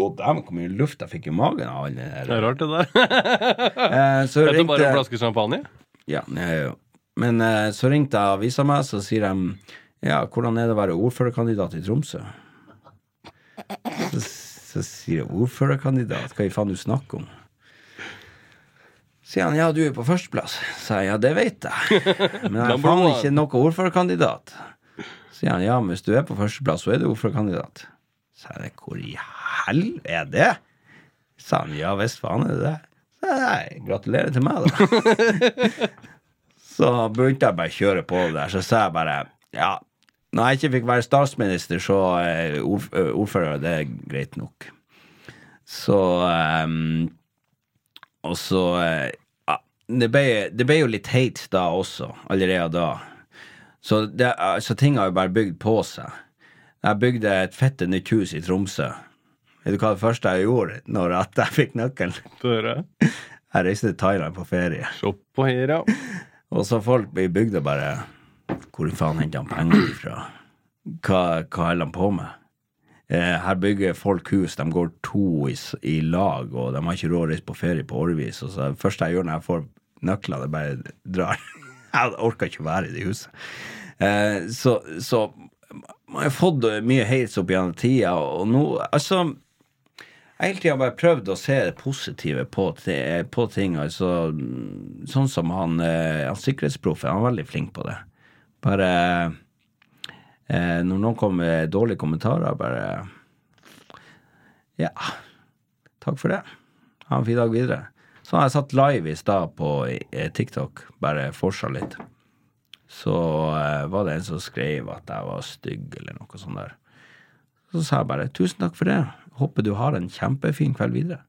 Å, dæven, hvor mye luft jeg fikk i magen av all den Det er rart, det der. Eh, så du bare en ringte flaske champagne? Ja, jo Men eh, så ringte jeg avisa meg, så sier de Ja, hvordan er det å være ordførerkandidat i Tromsø? Så, så sier jeg ordførerkandidat, hva i faen du snakker om? Sier han ja, du er på førsteplass. Sa jeg ja, det vet jeg. Men jeg er faen ikke noe ordførerkandidat. Sier han ja, men hvis du er på førsteplass, så er du ordførerkandidat. Sa jeg hvor i helvete er det? Sa han ja visst faen er det det. Så jeg, gratulerer til meg, da. Så begynte jeg bare å kjøre på det der. Så sa jeg bare ja, når jeg ikke fikk være statsminister, så eh, eh, ordfører, det er greit nok. Så um, Og så eh, ja, det, ble, det ble jo litt heit da også, allerede da. Så, det, så ting har jo bare bygd på seg. Jeg bygde et fette nytt hus i Tromsø. Vet du hva det første jeg gjorde når jeg fikk nøkkelen? Jeg reiste til Thailand på ferie. Se på her, ja. Og så folk i bygda bare Hvor faen henter han penger ifra? Hva, hva holder han på med? Eh, her bygger folk hus, de går to i, i lag, og de har ikke råd å reise på ferie på årevis. Og så det første jeg gjør når jeg får er bare drar. Jeg orker ikke å være i det huset. Eh, så, så man har fått mye hates opp gjennom tida, og nå Altså jeg har hele tida bare prøvd å se det positive på, på ting. Altså, sånn som han, eh, han sikkerhetsproffen, han er veldig flink på det. Bare eh, Når noen kommer med dårlige kommentarer, bare Ja, takk for det. Ha en fin dag videre. Så har jeg satt live i stad på eh, TikTok, bare forsa litt. Så eh, var det en som skrev at jeg var stygg, eller noe sånt der. Så sa jeg bare tusen takk for det. Håper du har en kjempefin kveld videre.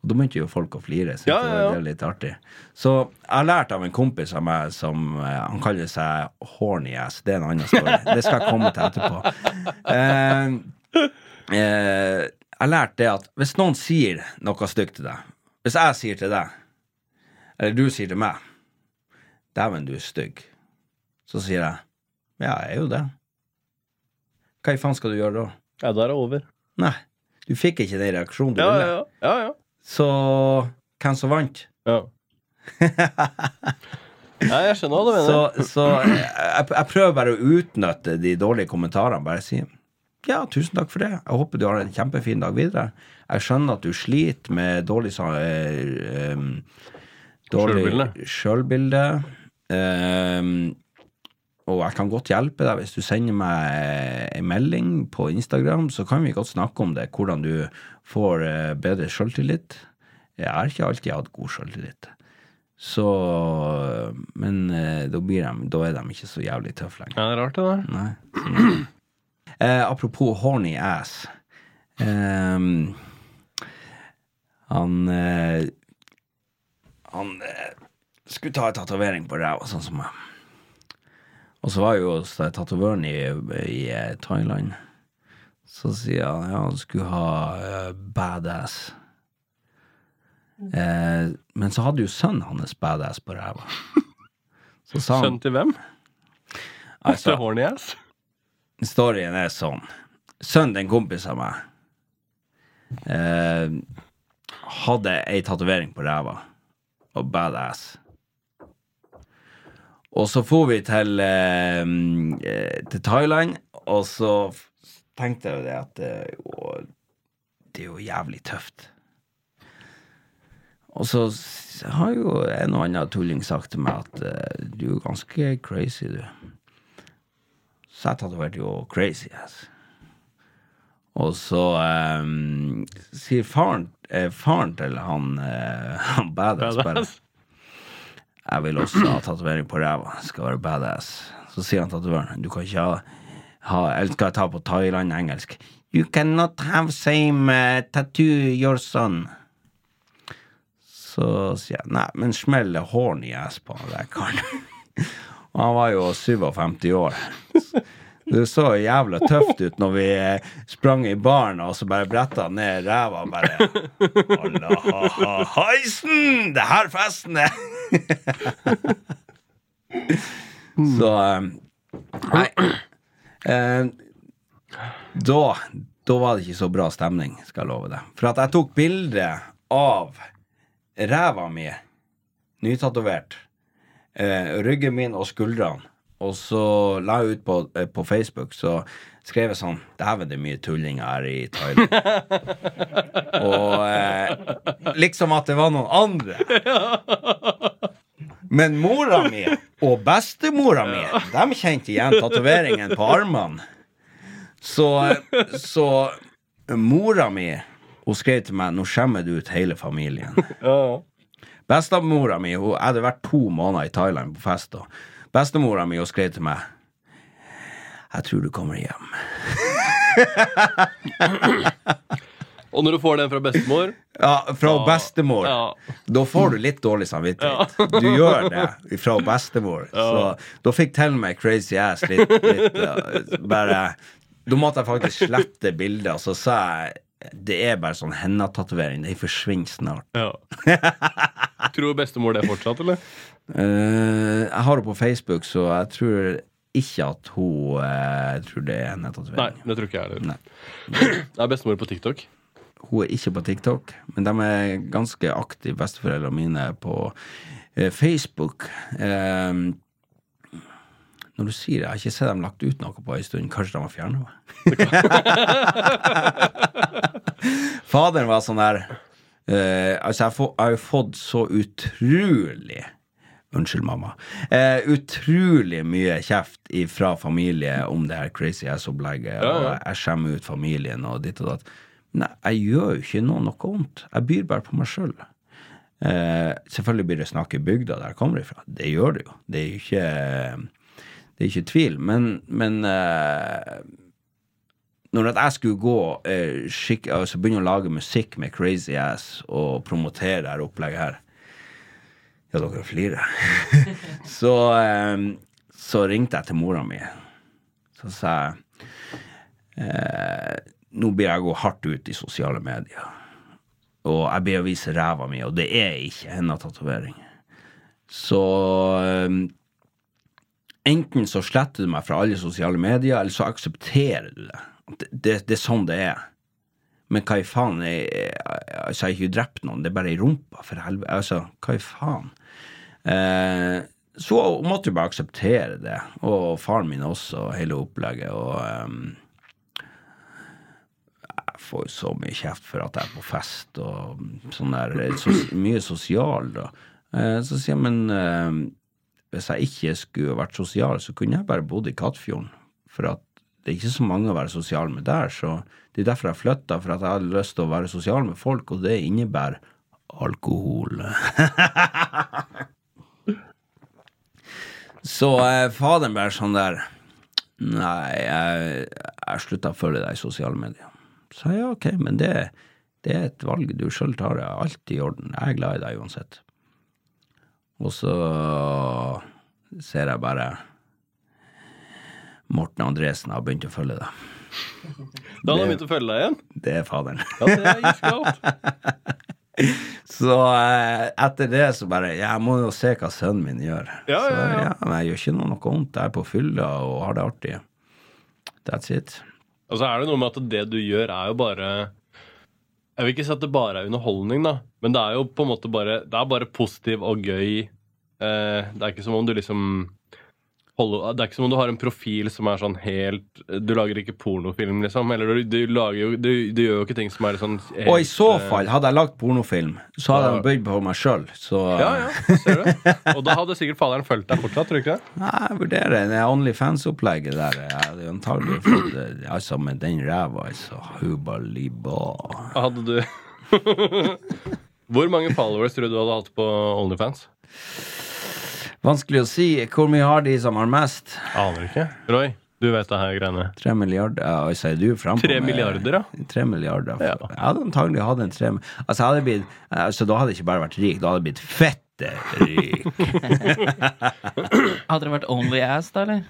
Og da begynte jo folk å flire. Så Ja, det ja, ja. det er litt artig. Så jeg har lært av en kompis av meg som eh, Han kaller seg horny ass. Det er en annen story. Det skal jeg komme til etterpå. Eh, eh, jeg har lært det at hvis noen sier noe stygt til deg Hvis jeg sier til deg, eller du sier til meg 'Dæven, du er stygg', så sier jeg 'Ja, jeg er jo det'. Hva i faen skal du gjøre da? Ja, da er det over. Nei, du fikk ikke den reaksjonen du Ja, ville. ja, ja. ja, Så hvem som vant? ja. ja jeg skjønner hva du mener. Så, så jeg, jeg prøver bare å utnytte de dårlige kommentarene. Bare si ja, tusen takk for det. Jeg håper du har en kjempefin dag videre. Jeg skjønner at du sliter med dårlig em, Dårlig sjølbilde. Em, og jeg kan godt hjelpe deg hvis du sender meg en melding på Instagram, så kan vi godt snakke om det, hvordan du får eh, bedre sjøltillit. Jeg har ikke alltid hatt god sjøltillit. Så Men eh, da, blir de, da er de ikke så jævlig tøffe lenger. Ja, det er rart, det der. Nei. Eh, apropos horny ass. Eh, han eh, Han eh, skulle ta en tatovering på ræva, sånn som meg. Og så var jo hos tatovøren i, i eh, Thailand. Så sier han ja, han skulle ha uh, badass. Eh, men så hadde jo sønnen hans badass på ræva. Så sa han Sønn til hvem? altså, horny ass? Storyen er sånn. Sønnen til en kompis av meg eh, hadde ei tatovering på ræva. Og badass. Og så for vi til, eh, eh, til Thailand, og så tenkte jeg jo det at å, det er jo jævlig tøft. Og så har jo en og annen tulling sagt til meg at eh, du er jo ganske crazy, du. Så jeg tatoverte jo crazy yes. Og så eh, sier faren, eh, faren til han, eh, han badass, bare Badass. Jeg vil også ha tatovering på ræva. Skal være badass. Så sier han tatovøren du kan ikke ha, Eller skal jeg ta på Thailand engelsk? You cannot have same uh, tattoo your son. Så sier jeg nei, men smell i ass på han der karen. Og han var jo 57 år. Det så jævla tøft ut når vi eh, sprang i baren og så bare bretta ned ræva bare Alla, Heisen! Det her festen er Så eh, Nei. Eh, da da var det ikke så bra stemning, skal jeg love deg. For at jeg tok bilde av ræva mi, nytatovert, eh, ryggen min og skuldrene, og så la jeg ut på, eh, på Facebook, så skrev jeg sånn Dæven, det er mye tullinger her i Thailand. og eh, liksom at det var noen andre. Men mora mi og bestemora mi, de kjente igjen tatoveringen på armene. Så, så mora mi hun skrev til meg 'Nå skjemmer du ut hele familien'. Bestemora mi hun hadde vært to måneder i Thailand på fest. Og bestemora mi og skrev til meg 'Jeg tror du kommer hjem'. Og når du får den fra bestemor Ja, fra Ja. bestemor. Ja. Da får du litt dårlig samvittighet. Du gjør det fra bestemor. Så da fikk til meg Crazy Ass litt, litt Bare Da måtte jeg faktisk slette bildet, og så sa jeg det er bare sånn hendetatovering. De forsvinner snart. ja. Tror bestemor det fortsatt, eller? Eh, jeg har det på Facebook, så jeg tror ikke at hun eh, Jeg tror det er Nei, det tror ikke jeg heller. Det er bestemor på TikTok. Hun er ikke på TikTok, men de er ganske aktive, besteforeldrene mine, på eh, Facebook. Eh, når du sier det, jeg har ikke sett dem lagt ut noe på en stund. Kanskje de har fjerna meg? Faderen var sånn der uh, Altså, jeg, får, jeg har jo fått så utrolig Unnskyld, mamma. Eh, utrolig mye kjeft fra familie om det her crazy ass-opplegget. Ja, ja. Jeg skjemmer ut familien og ditt og datt. Nei, jeg gjør jo ikke noe noe vondt. Jeg byr bare på meg sjøl. Eh, selvfølgelig blir det snakk i bygda der jeg kommer ifra. Det gjør det jo. Det er jo ikke Det er ikke tvil. Men, men eh, når jeg skulle gå eh, skikk, altså begynne å lage musikk med Crazy Ass og promotere det her opplegget her Ja, dere flirer. så, eh, så ringte jeg til mora mi. Så sa jeg eh, Nå blir jeg gå hardt ut i sosiale medier. Og jeg blir å vise ræva mi, og det er ikke hendetatovering. Så eh, enten så sletter du meg fra alle sosiale medier, eller så aksepterer du det. Det, det, det er sånn det er. Men hva i faen? Jeg, altså, jeg har ikke drept noen, det er bare i rumpa, for helvete. Altså, hva i faen? Eh, så måtte jeg bare akseptere det. Og faren min også, hele opplegget. Og ehm, jeg får jo så mye kjeft for at jeg er på fest og sånn der. sos mye sosial, da. Eh, så sier jeg, men eh, hvis jeg ikke skulle vært sosial, så kunne jeg bare bodd i Kattfjorden. For at det er ikke så mange å være sosial med der, så det er derfor jeg flytta, for at jeg hadde lyst til å være sosial med folk, og det innebærer alkohol. så eh, faderen bare sånn der Nei, jeg, jeg slutta å følge deg i sosiale medier. Så ja, ok, men det, det er et valg du sjøl tar. Det er alt i orden. Jeg er glad i deg uansett. Og så ser jeg bare Morten Andresen har begynt å følge deg. Da han har begynt å følge deg igjen. Det er faderen. Ja, det er. Så eh, etter det så bare Jeg må jo se hva sønnen min gjør. Ja, så, ja, ja. Men jeg gjør ikke noe, noe vondt. Jeg er på fylla og har det artig. That's it. Og så er det noe med at det du gjør, er jo bare Jeg vil ikke si at det bare er underholdning, da, men det er jo på en måte bare Det er bare positiv og gøy. Eh, det er ikke som om du liksom Det er ikke som om du har en profil som er sånn helt Du lager ikke pornofilm, liksom. Eller du, du lager jo du, du gjør jo ikke ting som er sånn helt, Og i så eh, fall, hadde jeg lagd pornofilm, så hadde jeg bøyd på meg sjøl. Så Ja, ja, ser du. Og da hadde sikkert faderen fulgt deg fortsatt, tror du ikke det? Nei, jeg vurderer det Onlyfans-opplegget der. Jeg hadde antagelig fått Altså, med den ræva, altså. Hubaliba. Hadde du Hvor mange followers tror du du hadde hatt på Onlyfans? Vanskelig å si. Hvor mye har de som har mest? Aner ikke. Roy, du vet det her greiene. Tre milliarder? Ja, altså, er du Tre milliarder, ja. Tre milliarder. Ja. Jeg hadde antagelig hatt en tre Altså, jeg hadde blitt Altså, da hadde jeg ikke bare vært rik, da hadde jeg blitt fette rik. Hadde det vært Only Ass, da, eller?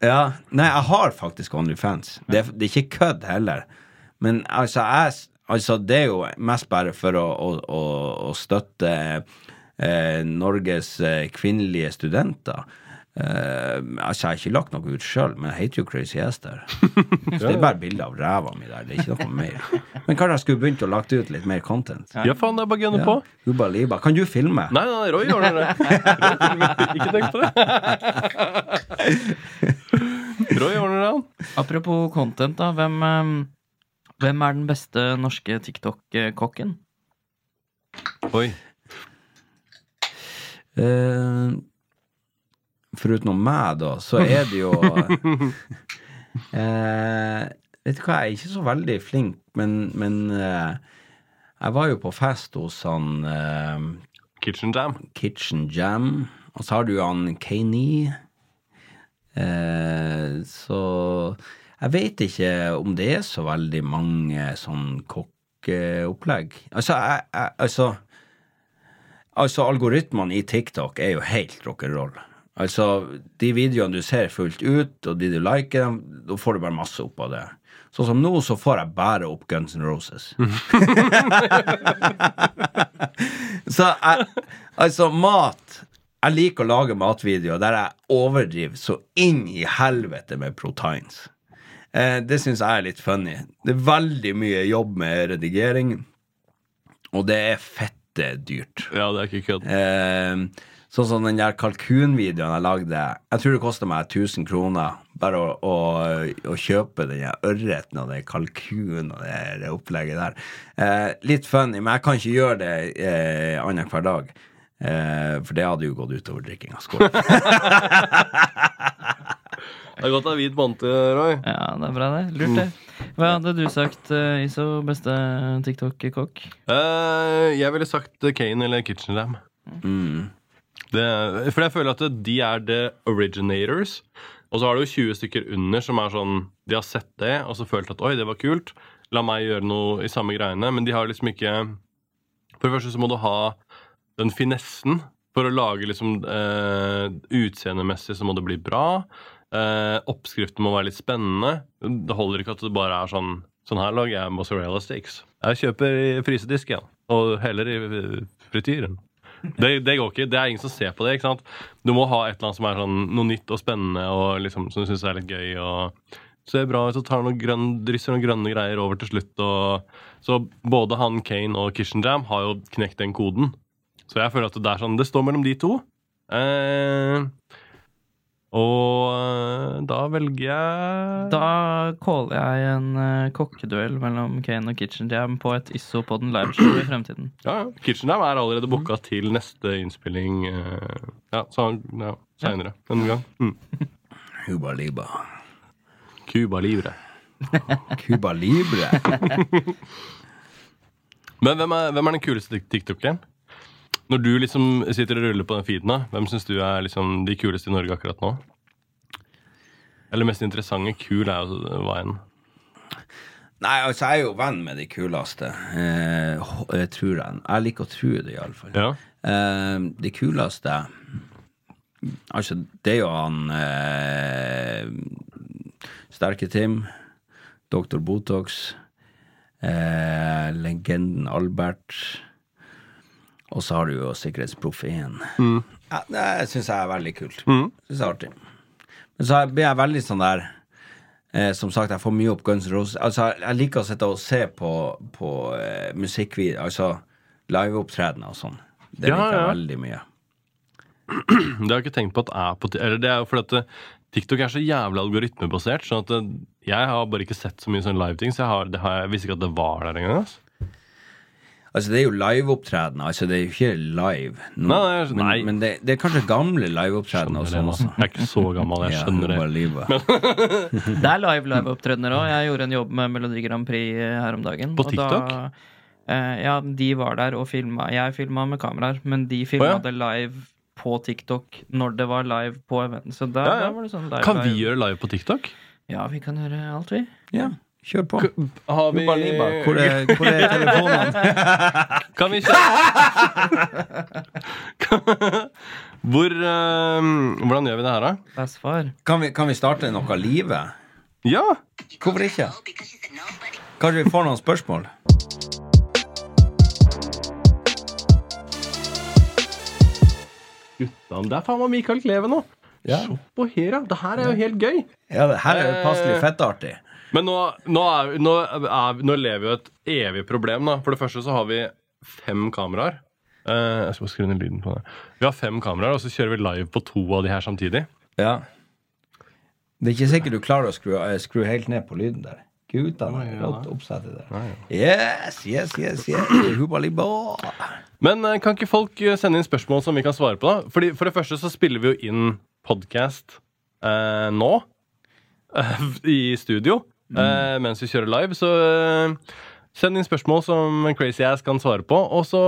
Ja, nei, jeg har faktisk OnlyFans. Det, det er ikke kødd heller. Men altså, jeg, altså, det er jo mest bare for å, å, å, å støtte Norges eh, kvinnelige studenter. Uh, altså, jeg har ikke lagt noe ut sjøl, men jeg heter jo Crazy Hester. Så det er bare bilde av ræva mi der. Det er ikke noe mer. Men kanskje jeg skulle begynt å lagt ut litt mer content. Ja, faen, det er bare å ja. på. Hubba Liba. Kan du filme? Nei, nei, Roy gjør det. Ikke tenk på det. Roy ordner det. Apropos content, da. Hvem, eh, hvem er den beste norske TikTok-kokken? Oi. Eh, Foruten meg, da, så er det jo uh, Vet du hva, jeg er ikke så veldig flink, men, men uh, jeg var jo på fest hos han Kitchen Jam. Kitchen Jam, og så har du han Kaney. Eh, så jeg vet ikke om det er så veldig mange sånn kokkeopplegg. Altså, jeg, jeg, altså Altså, algoritmene i TikTok er jo helt rock'n'roll. Altså, de videoene du ser fullt ut, og de du liker, dem, da får du bare masse opp av det. Sånn som nå, så får jeg bare opp Guns N' Roses. så jeg Altså, mat Jeg liker å lage matvideoer der jeg overdriver så inn i helvete med proteins. Eh, det syns jeg er litt funny. Det er veldig mye jobb med redigering, og det er fette dyrt. Ja, det er ikke kødd. Eh, sånn som den der kalkunvideoen jeg lagde. Jeg tror det kosta meg 1000 kroner bare å, å, å kjøpe den ørreten og den kalkunen og det, det opplegget der. Eh, litt funny, men jeg kan ikke gjøre det eh, annenhver dag. Eh, for det hadde jo gått utover drikkinga. Skål. Det er godt det er hvit bante, Roy. Ja, det er bra, det. Lurt, det. Hva hadde du sagt, eh, Iso? Beste TikTok-kokk? Uh, jeg ville sagt Kane eller Kitchen Lam. Mm. Det, for jeg føler at de er the originators. Og så har du 20 stykker under som er sånn De har sett det og så følt at oi, det var kult. La meg gjøre noe i samme greiene. Men de har liksom ikke For det første så må du ha den finessen. For å lage liksom eh, Utseendemessig så må det bli bra. Eh, oppskriften må være litt spennende. Det holder ikke at det bare er sånn Sånn her lager jeg mozzarella sticks. Jeg kjøper i frysedisk, ja. Og heller i frityren. Det, det går ikke. Det er ingen som ser på det. ikke sant? Du må ha et eller annet som er sånn, noe nytt og spennende og liksom, som du syns er litt gøy. og Ser bra ut og tar noe grønn, drysser noen grønne greier over til slutt. Og, så både han Kane og Kitchen Jam har jo knekt den koden. Så jeg føler at det er sånn, det står mellom de to. Eh, og eh, da velger jeg Da caller jeg en eh, kokkeduell mellom Kane og Kitchen Jam på et Isso på den liveshow i fremtiden. Ja, ja. Kitchen Jam er allerede booka til neste innspilling eh, ja, så, ja, seinere en gang. Mm. Libra. Liba. Cuba Libre. Cuba Libre. Men hvem er, hvem er den kuleste tik- tiktokeren? Når du liksom sitter og ruller på den feeden, hvem syns du er liksom de kuleste i Norge akkurat nå? Eller mest interessante? Kul er jo hva enn. Nei, altså, jeg er jo venn med de kuleste. Eh, jeg tror jeg. Jeg liker å tro det, iallfall. Ja. Eh, de kuleste Altså, det er jo han eh, Sterke Tim, Dr. Botox, eh, legenden Albert, og så har du jo Sikkerhetsproff1. Ja, det syns jeg er veldig kult. Synes jeg er artig. Men så blir jeg veldig sånn der eh, Som sagt, jeg får mye opp Guns N' Roses. Altså, jeg liker å sitte og se på, på eh, musikkvideoer, altså liveopptredener og sånn. Det Ja, liker jeg ja. veldig mye. Det har jeg ikke tenkt på at er på Eller det er jo fordi at eh, TikTok er så jævlig algoritmebasert. Sånn at eh, jeg har bare ikke sett så mye sånn live-ting, så jeg, har, det har, jeg visste ikke at det var der engang. Altså. Altså, det er jo liveopptredener, altså det er jo ikke live. nå. Nei, nei, men nei. men det, det er kanskje gamle liveopptredener og det, sånn også. Jeg er ikke så gammel, jeg Ja, skjønner det. Det er live live-opptredener òg. Jeg gjorde en jobb med Melodi Grand Prix eh, her om dagen. På og da- TikTok? eh, ja, de var der og filma. Jeg filma med kameraer, men de filma ja. det live på TikTok når det var live på event. Så da, Ja, ja. da var det sånn live. Kan vi live. gjøre live på TikTok? Ja, vi kan gjøre alt, vi. Ja, kjør på. Har vi hvor er, hvor er telefonene? Kan vi kjøre Hvor eh, Hvordan gjør vi det her, da? Bæsfar. Kan vi, kan vi starte noe av livet? Ja! Hvorfor ikke? Kanskje vi får noen spørsmål? Guttene, det er faen meg Mikael Kleve nå. Ja. Se på her, ja. Det her er jo helt gøy. Ja, det her er jo passelig Eh, fettartig. Men nå, nå, er, nå, er, nå lever jo et evig problem. da For det første så har vi fem kameraer. Eh, jeg skal bare skru ned lyden på det. Vi har fem kameraer, og så kjører vi live på to av de her samtidig. Ja. Det er ikke sikkert du klarer å skru, eh, skru helt ned på lyden der. Ja, rått da. oppsettet der. Yes, yes, yes, yes. Men eh, kan ikke folk eh, sende inn spørsmål som vi kan svare på? da? Fordi For det første så spiller vi jo inn podkast eh, nå. I studio. Eh, mens vi kjører live. Så eh, send inn spørsmål som Crazy Ass kan svare på. Og så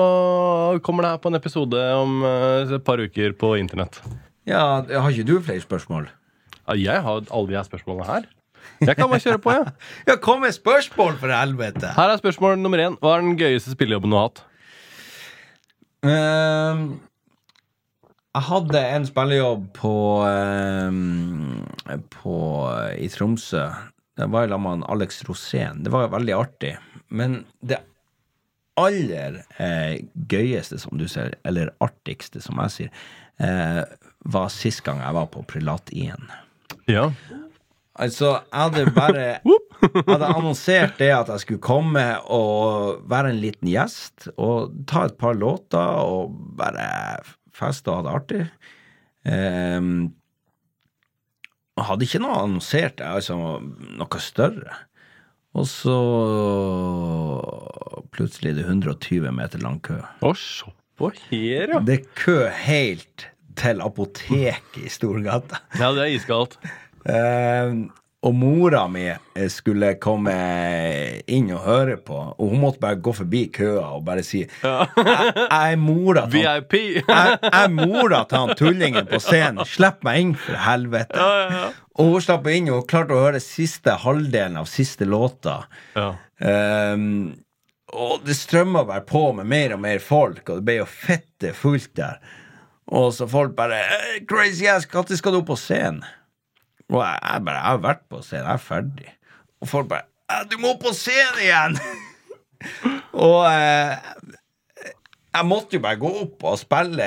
kommer det her på en episode om eh, et par uker på internett. Ja, har ikke du flere spørsmål? Ja, jeg har alle de her spørsmålene her. Jeg kan bare kjøre på, jeg. Ja. Ja, kom med spørsmål, for helvete! Her er spørsmål nummer én. Hva er den gøyeste spillejobben du har hatt? Ehm, jeg hadde en spillejobb på, ehm, på I Tromsø. Det var sammen med Alex Rosén. Det var veldig artig. Men det aller eh, gøyeste, som du ser, eller artigste, som jeg sier, eh, var sist gang jeg var på Prelat 1. Ja. Altså, jeg hadde bare jeg hadde annonsert det at jeg skulle komme og være en liten gjest og ta et par låter og bare feste og ha det artig. Jeg hadde ikke noe annonsert altså noe større. Og så plutselig er det 120 meter lang kø. Her, ja. Det er kø helt til apoteket i Storgata. Ja, det er iskaldt. Eh, og mora mi eh, skulle komme inn og høre på, og hun måtte bare gå forbi køa og bare si ja. jeg er mora til han, jeg, jeg mora til han tullingen på scenen. Slipp meg inn, for helvete. Ja, ja. Og hun slapp inn og klarte å høre siste halvdelen av siste låta. Ja. Ehm, og det strømma bare på med mer og mer folk, og det ble jo fette fullt der. Og så folk bare «Eh, Crazy ass, når skal du opp på scenen? Og jeg, jeg bare Jeg har vært på scenen, jeg er ferdig. Og folk bare «Eh, Du må på scenen igjen! og eh, jeg måtte jo bare gå opp og spille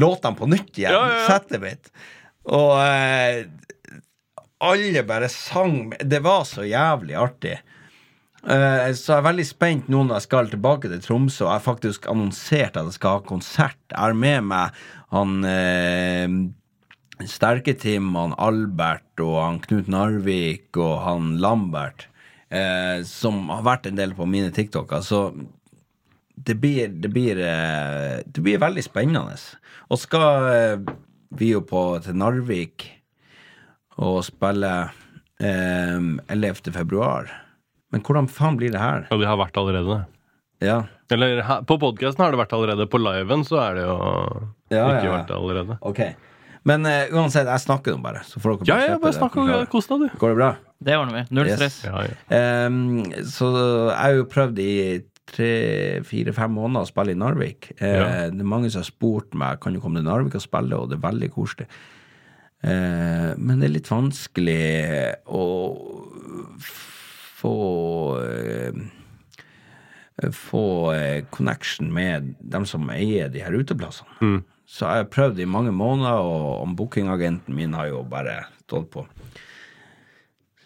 låtene på nytt igjen. Ja, ja, ja. Settet mitt. Og eh, alle bare sang. Det var så jævlig artig. Eh, så jeg er veldig spent nå når jeg skal tilbake til Tromsø. Jeg har faktisk annonsert at jeg skal ha konsert. Jeg har med meg han eh, Sterke-Tim, han Albert og han Knut Narvik og han Lambert, eh, som har vært en del på mine TikToker. Så det blir, det blir, eh, det blir veldig spennende. Og skal eh, vi jo på til Narvik og spille eh, 11. februar. Men hvordan faen blir det her? Ja, det har vært allerede. Ja, Eller på podkasten har det vært allerede. På liven så er det jo Ja, ikke ja, vært allerede. ok. Men uh, uansett, jeg snakker nå bare. Så får dere Ja, ja, bare snakk og kos deg, du. Går det bra? Det ordner vi. Null Yes. stress. Ja, ja. Um, så jeg har jo prøvd i tre-fire-fem måneder å spille i Narvik. Uh, Ja. Det er mange som har spurt meg kan du komme til Narvik og spille, og det er veldig koselig. Uh, men det er litt vanskelig å få Få connection med dem som eier de her uteplassene. Så har jeg prøvd i mange måneder, og og bookingagenten min har jo bare stått på.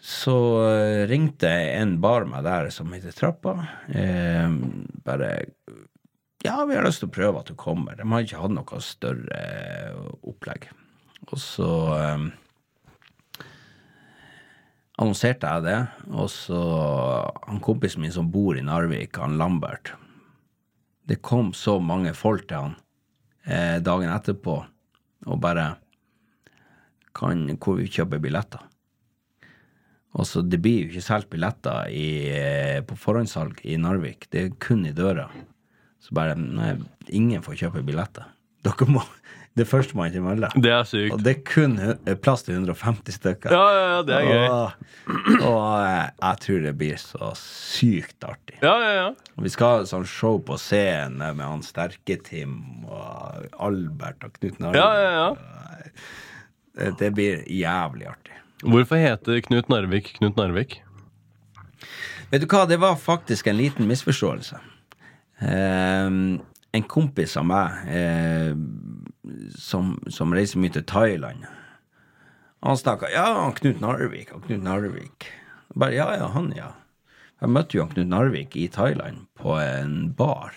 Så eh, ringte en bar meg der som heter Trappa. Eh, bare Ja, vi har lyst til å prøve at du kommer. De har ikke hatt noe større opplegg. Og så eh, annonserte jeg det, og så han kompisen min som bor i Narvik, han Lambert Det kom så mange folk til han eh, dagen etterpå og bare kan, Hvor vi kjøper billetter. Og så Det blir jo ikke solgt billetter i, eh, på forhåndssalg i Narvik. Det er kun i døra. Så bare Nei, ingen får kjøpe billetter. Dere må Det er førstemann til mølla. Det er sykt. Og det er kun eh, plass til 150 stykker. Ja, ja, ja, det er gøy. Og, og eh, jeg tror det blir så sykt artig. Ja, ja, ja. Vi skal ha sånn show på scenen med han Sterke-Tim og Albert og Knut Narvik. Ja, ja, ja. Det, det blir jævlig artig. Hvorfor heter Knut Narvik Knut Narvik? Vet du hva, det var faktisk en liten misforståelse. Ehm, en kompis av meg eh, som, som reiser mye til Thailand, Han snakka Ja, Knut Narvik. og Knut Narvik. Bare ja, ja, han, ja. Jeg møtte jo Knut Narvik i Thailand på en bar.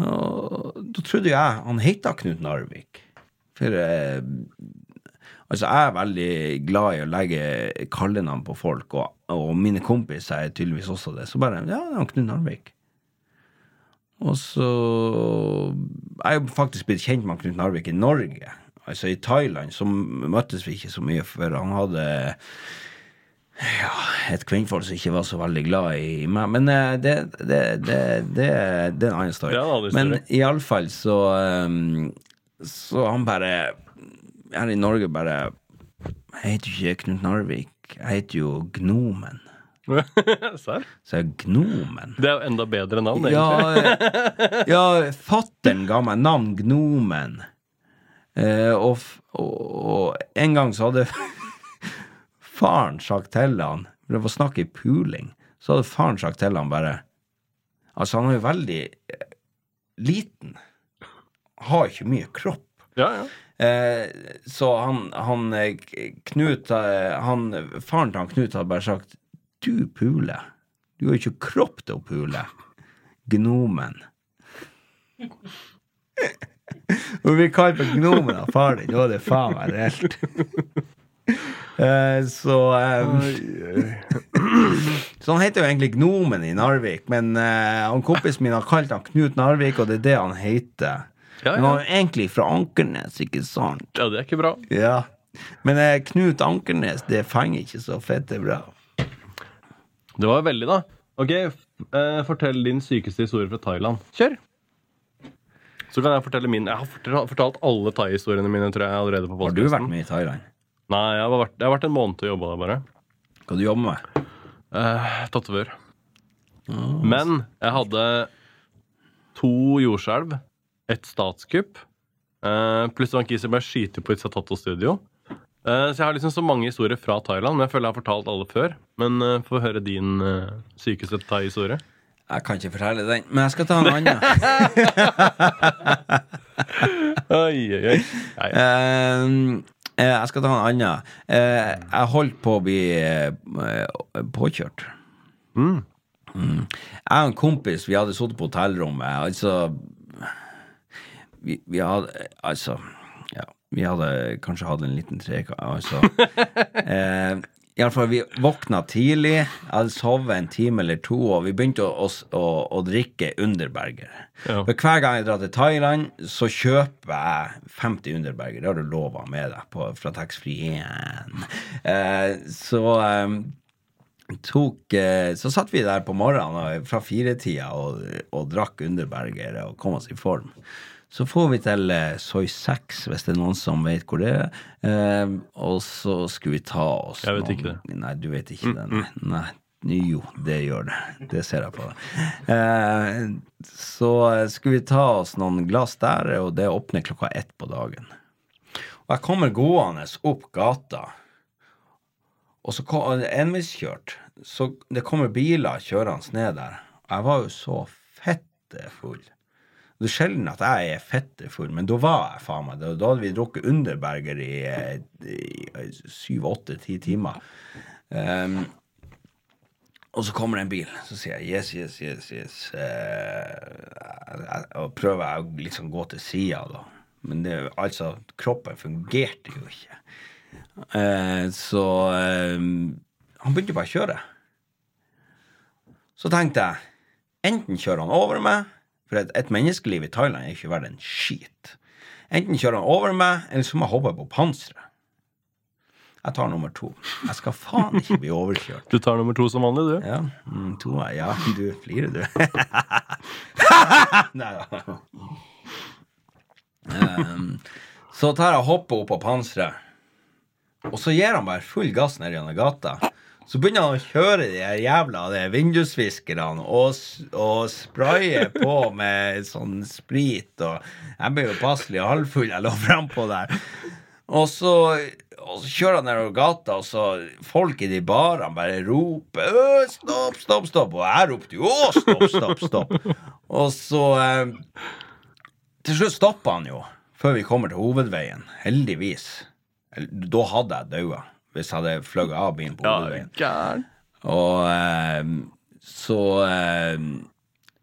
Og da trodde jeg han heita Knut Narvik. For eh, altså, jeg er veldig glad i å legge kallenavn på folk, og, og mine kompiser er tydeligvis også det. Så bare Ja, det er Knut Narvik. Og så Jeg er jo faktisk blitt kjent med Knut Narvik i Norge. Altså i Thailand så møttes vi ikke så mye, for han hadde ja, et kvinnfolk som ikke var så veldig glad i meg. Men eh, det, det, det, det, er en annen story. Ja. Men iallfall så um, Så han bare Her i Norge bare Jeg heter jo ikke Knut Narvik. Jeg heter jo Gnomen. Serr? Så jeg Gnomen. Det er jo enda bedre navn, egentlig. Ja, ja fattern ga meg navn Gnomen. Eh, og, og, og en gang så hadde faren sagt til han Det var snakk i puling. Så hadde faren sagt til han bare Altså, han er jo veldig eh, liten. Har ikke mye kropp. Ja, ja. Eh, så han, han eh, Knut eh, han, Faren til han Knut hadde bare sagt Du pule? Du har jo ikke kropp til å pule. Gnomen. Når vi kaller for Gnomen av far din. Da er det faen meg reelt. Eh, så um, Så han heter jo egentlig Gnomen i Narvik, men uh, han kompisen min har kalt han Knut Narvik, og det er det han heter. Ja, Men han er egentlig fra Ankernes, ikke sant? ja, det er ikke bra. Ja. Men uh, Knut Ankernes, det fenger ikke så fette bra. Det var veldig, da. Ok, f- eh, fortell din sykeste historie fra Thailand. Kjør! Så kan jeg fortelle min. Jeg har fortalt, alle thai-historiene mine tror jeg allerede på Har du vært med i Thailand? Nei, jeg har vært, jeg har vært en måned og jobba der bare. Hva du jobber med? Uh, Tatovør. Men jeg hadde to jordskjelv, et statskupp, eh, pluss kis som ble skutt på et Satato-studio. Eh, så jeg har liksom så mange historier fra Thailand, men jeg føler jeg har fortalt alle før. Men uh, få høre din uh, sykeste thai-historie. Jeg kan ikke fortelle den, men jeg skal ta en annen. Oi, oi, oi. Nei, eh, jeg skal ta en annen. Uh, jeg holdt på å bli påkjørt. Mm. Mm. Jeg og en kompis, vi hadde sittet på hotellrommet. Altså vi, vi hadde Altså, ja. Vi hadde kanskje hatt en liten trekant. Altså. eh, Iallfall, vi våkna tidlig. Jeg hadde sovet en time eller to, og vi begynte å, å, å, drikke Underberger. Ja. For hver gang jeg drar til Thailand, så kjøper jeg 50 Underberger. Det har du lova med deg på, fra taxfree 1. Eh, så eh, tok eh, Så satt vi der på morgenen fra firetida og, og drakk Underberger og kom oss i form. Så får vi til eh, Soy 6, hvis det er noen som vet hvor det er. Eh, og så skulle vi ta oss Jeg vet noen- ikke det. Nei, du vet ikke det. Nei. nei. Jo, det gjør det. Det ser jeg på deg. Eh, så skulle vi ta oss noen glass der, og det åpner klokka ett på dagen. Og jeg kommer gående opp gata, og så kom er enveiskjørt. Så det kommer biler kjørende ned der. Og jeg var jo så fette full. Det er sjelden at jeg er fettefull, men da var jeg faen meg det. Da hadde vi drukket Underberger i, eh, i syv, åtte, ti timer. Um, og så kommer det en bil. Så sier jeg yes, yes, yes, yes. Uh, og prøver jeg å liksom gå til sida, da. Men det, altså, kroppen fungerte jo ikke. Uh, så uh, han begynte bare å kjøre. Så tenkte jeg enten kjører han over meg, for et, et menneskeliv i Thailand er ikke verdt en skit. Enten kjører han over meg, eller så må jeg hoppe på panseret. Jeg tar nummer to. Jeg skal faen ikke bli overkjørt. Du tar nummer to som vanlig, du. Ja, mm, to Ja, du flirer, du. Nei da. Um, så tar jeg og hopper opp på panseret, og så gir han bare full gass ned gjennom gata. Så begynner han å kjøre de her jævla de vindusviskerne og, og spraye på med sånn sprit. Og jeg ble jo passelig halvfull, jeg lå frampå der. Og så, og så kjører han nedover gata, og så folk i de barene bare roper «Øh, Stopp, stopp, stopp! Og jeg ropte jo «Å, stopp, stopp, stopp! Og så eh, Til slutt stopper han jo, før vi kommer til hovedveien. Heldigvis. Da hadde jeg daua, hvis jeg hadde fløyet av bilen på hovedveien. Ja, Og eh, så eh,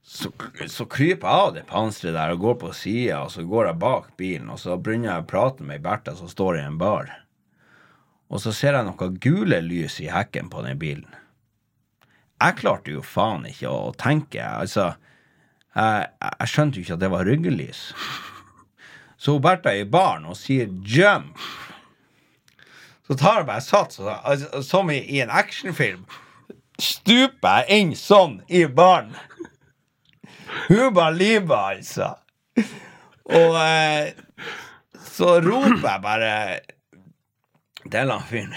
så, så kryper jeg av det panseret der og går på sida, og så går jeg bak bilen, og så begynner jeg å prate med Bertha som står i en bar. Og så ser jeg noe gule lys i hekken på den bilen. Jeg klarte jo faen ikke å tenke. Altså, jeg, jeg skjønte jo ikke at det var ryggelys. Så Bertha er i baren og sier 'jump'. Så tar jeg bare sats, altså, som i, i en actionfilm. Stuper jeg inn sånn i baren. Huba liba, altså. Og eh, så roper jeg bare til han fyren.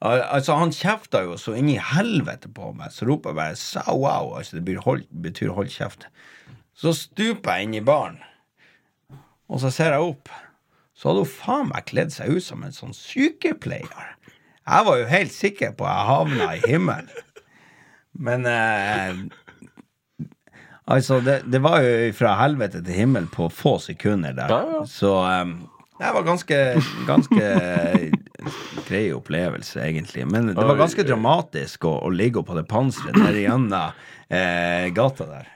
Al- Altså, han kjefta jo så inn i helvete på meg, så roper jeg bare 'sau wow, altså det betyr hold, betyr hold kjeft. Så stuper jeg inn i baren, og så ser jeg opp. Så hadde hun faen meg kledd seg ut som en sånn sykepleier. Jeg var jo helt sikker på at jeg havna i himmelen. Men eh, Altså, det, det var jo fra helvete til himmel på få sekunder der. Ja, ja. Så um, det var ganske, ganske grei opplevelse, egentlig. Men det var ganske dramatisk å, å ligge på det panseret der gjennom eh, gata der.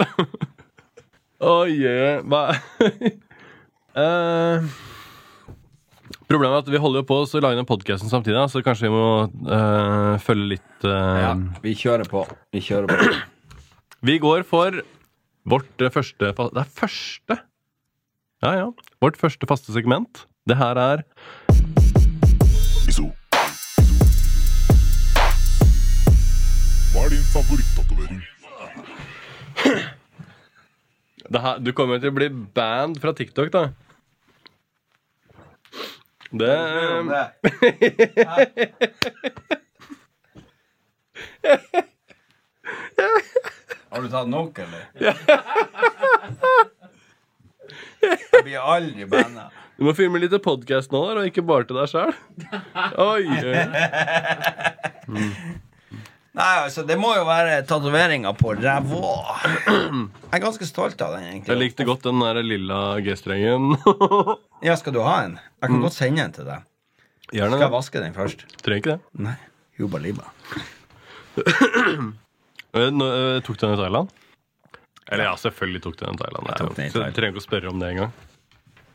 Oi, yeah. Hva Eh, Problemet er at vi holder jo på å lage den podkasten samtidig, så kanskje vi må eh, følge litt eh, Ja, vi kjører på. Vi kjører på. Vi går for vårt eh, første Det er første? Ja, ja. Vårt første faste segment. Det her er Iso. Hva er din favorittatovering? Du kommer til å bli banned fra TikTok, da. Det Har du tatt nok, eller? Jeg blir aldri banna. Du må filme litt podkast nå, der, og ikke bare til deg sjøl. Oi. Nei, altså, det må jo være tatoveringa på ræva. Jeg er ganske stolt av den, egentlig Jeg likte godt den der lilla G-strengen. Ja, skal du ha en? Jeg kan godt sende en til deg. Gjerne Skal jeg vaske den først? Trenger ikke det. Nei. Juba liba. Eh, nå, eh, tok du den i Thailand? Eller ja, selvfølgelig tok du den i Thailand. Det er tok den i jo- så Thailand. Du trenger ikke å spørre om det engang.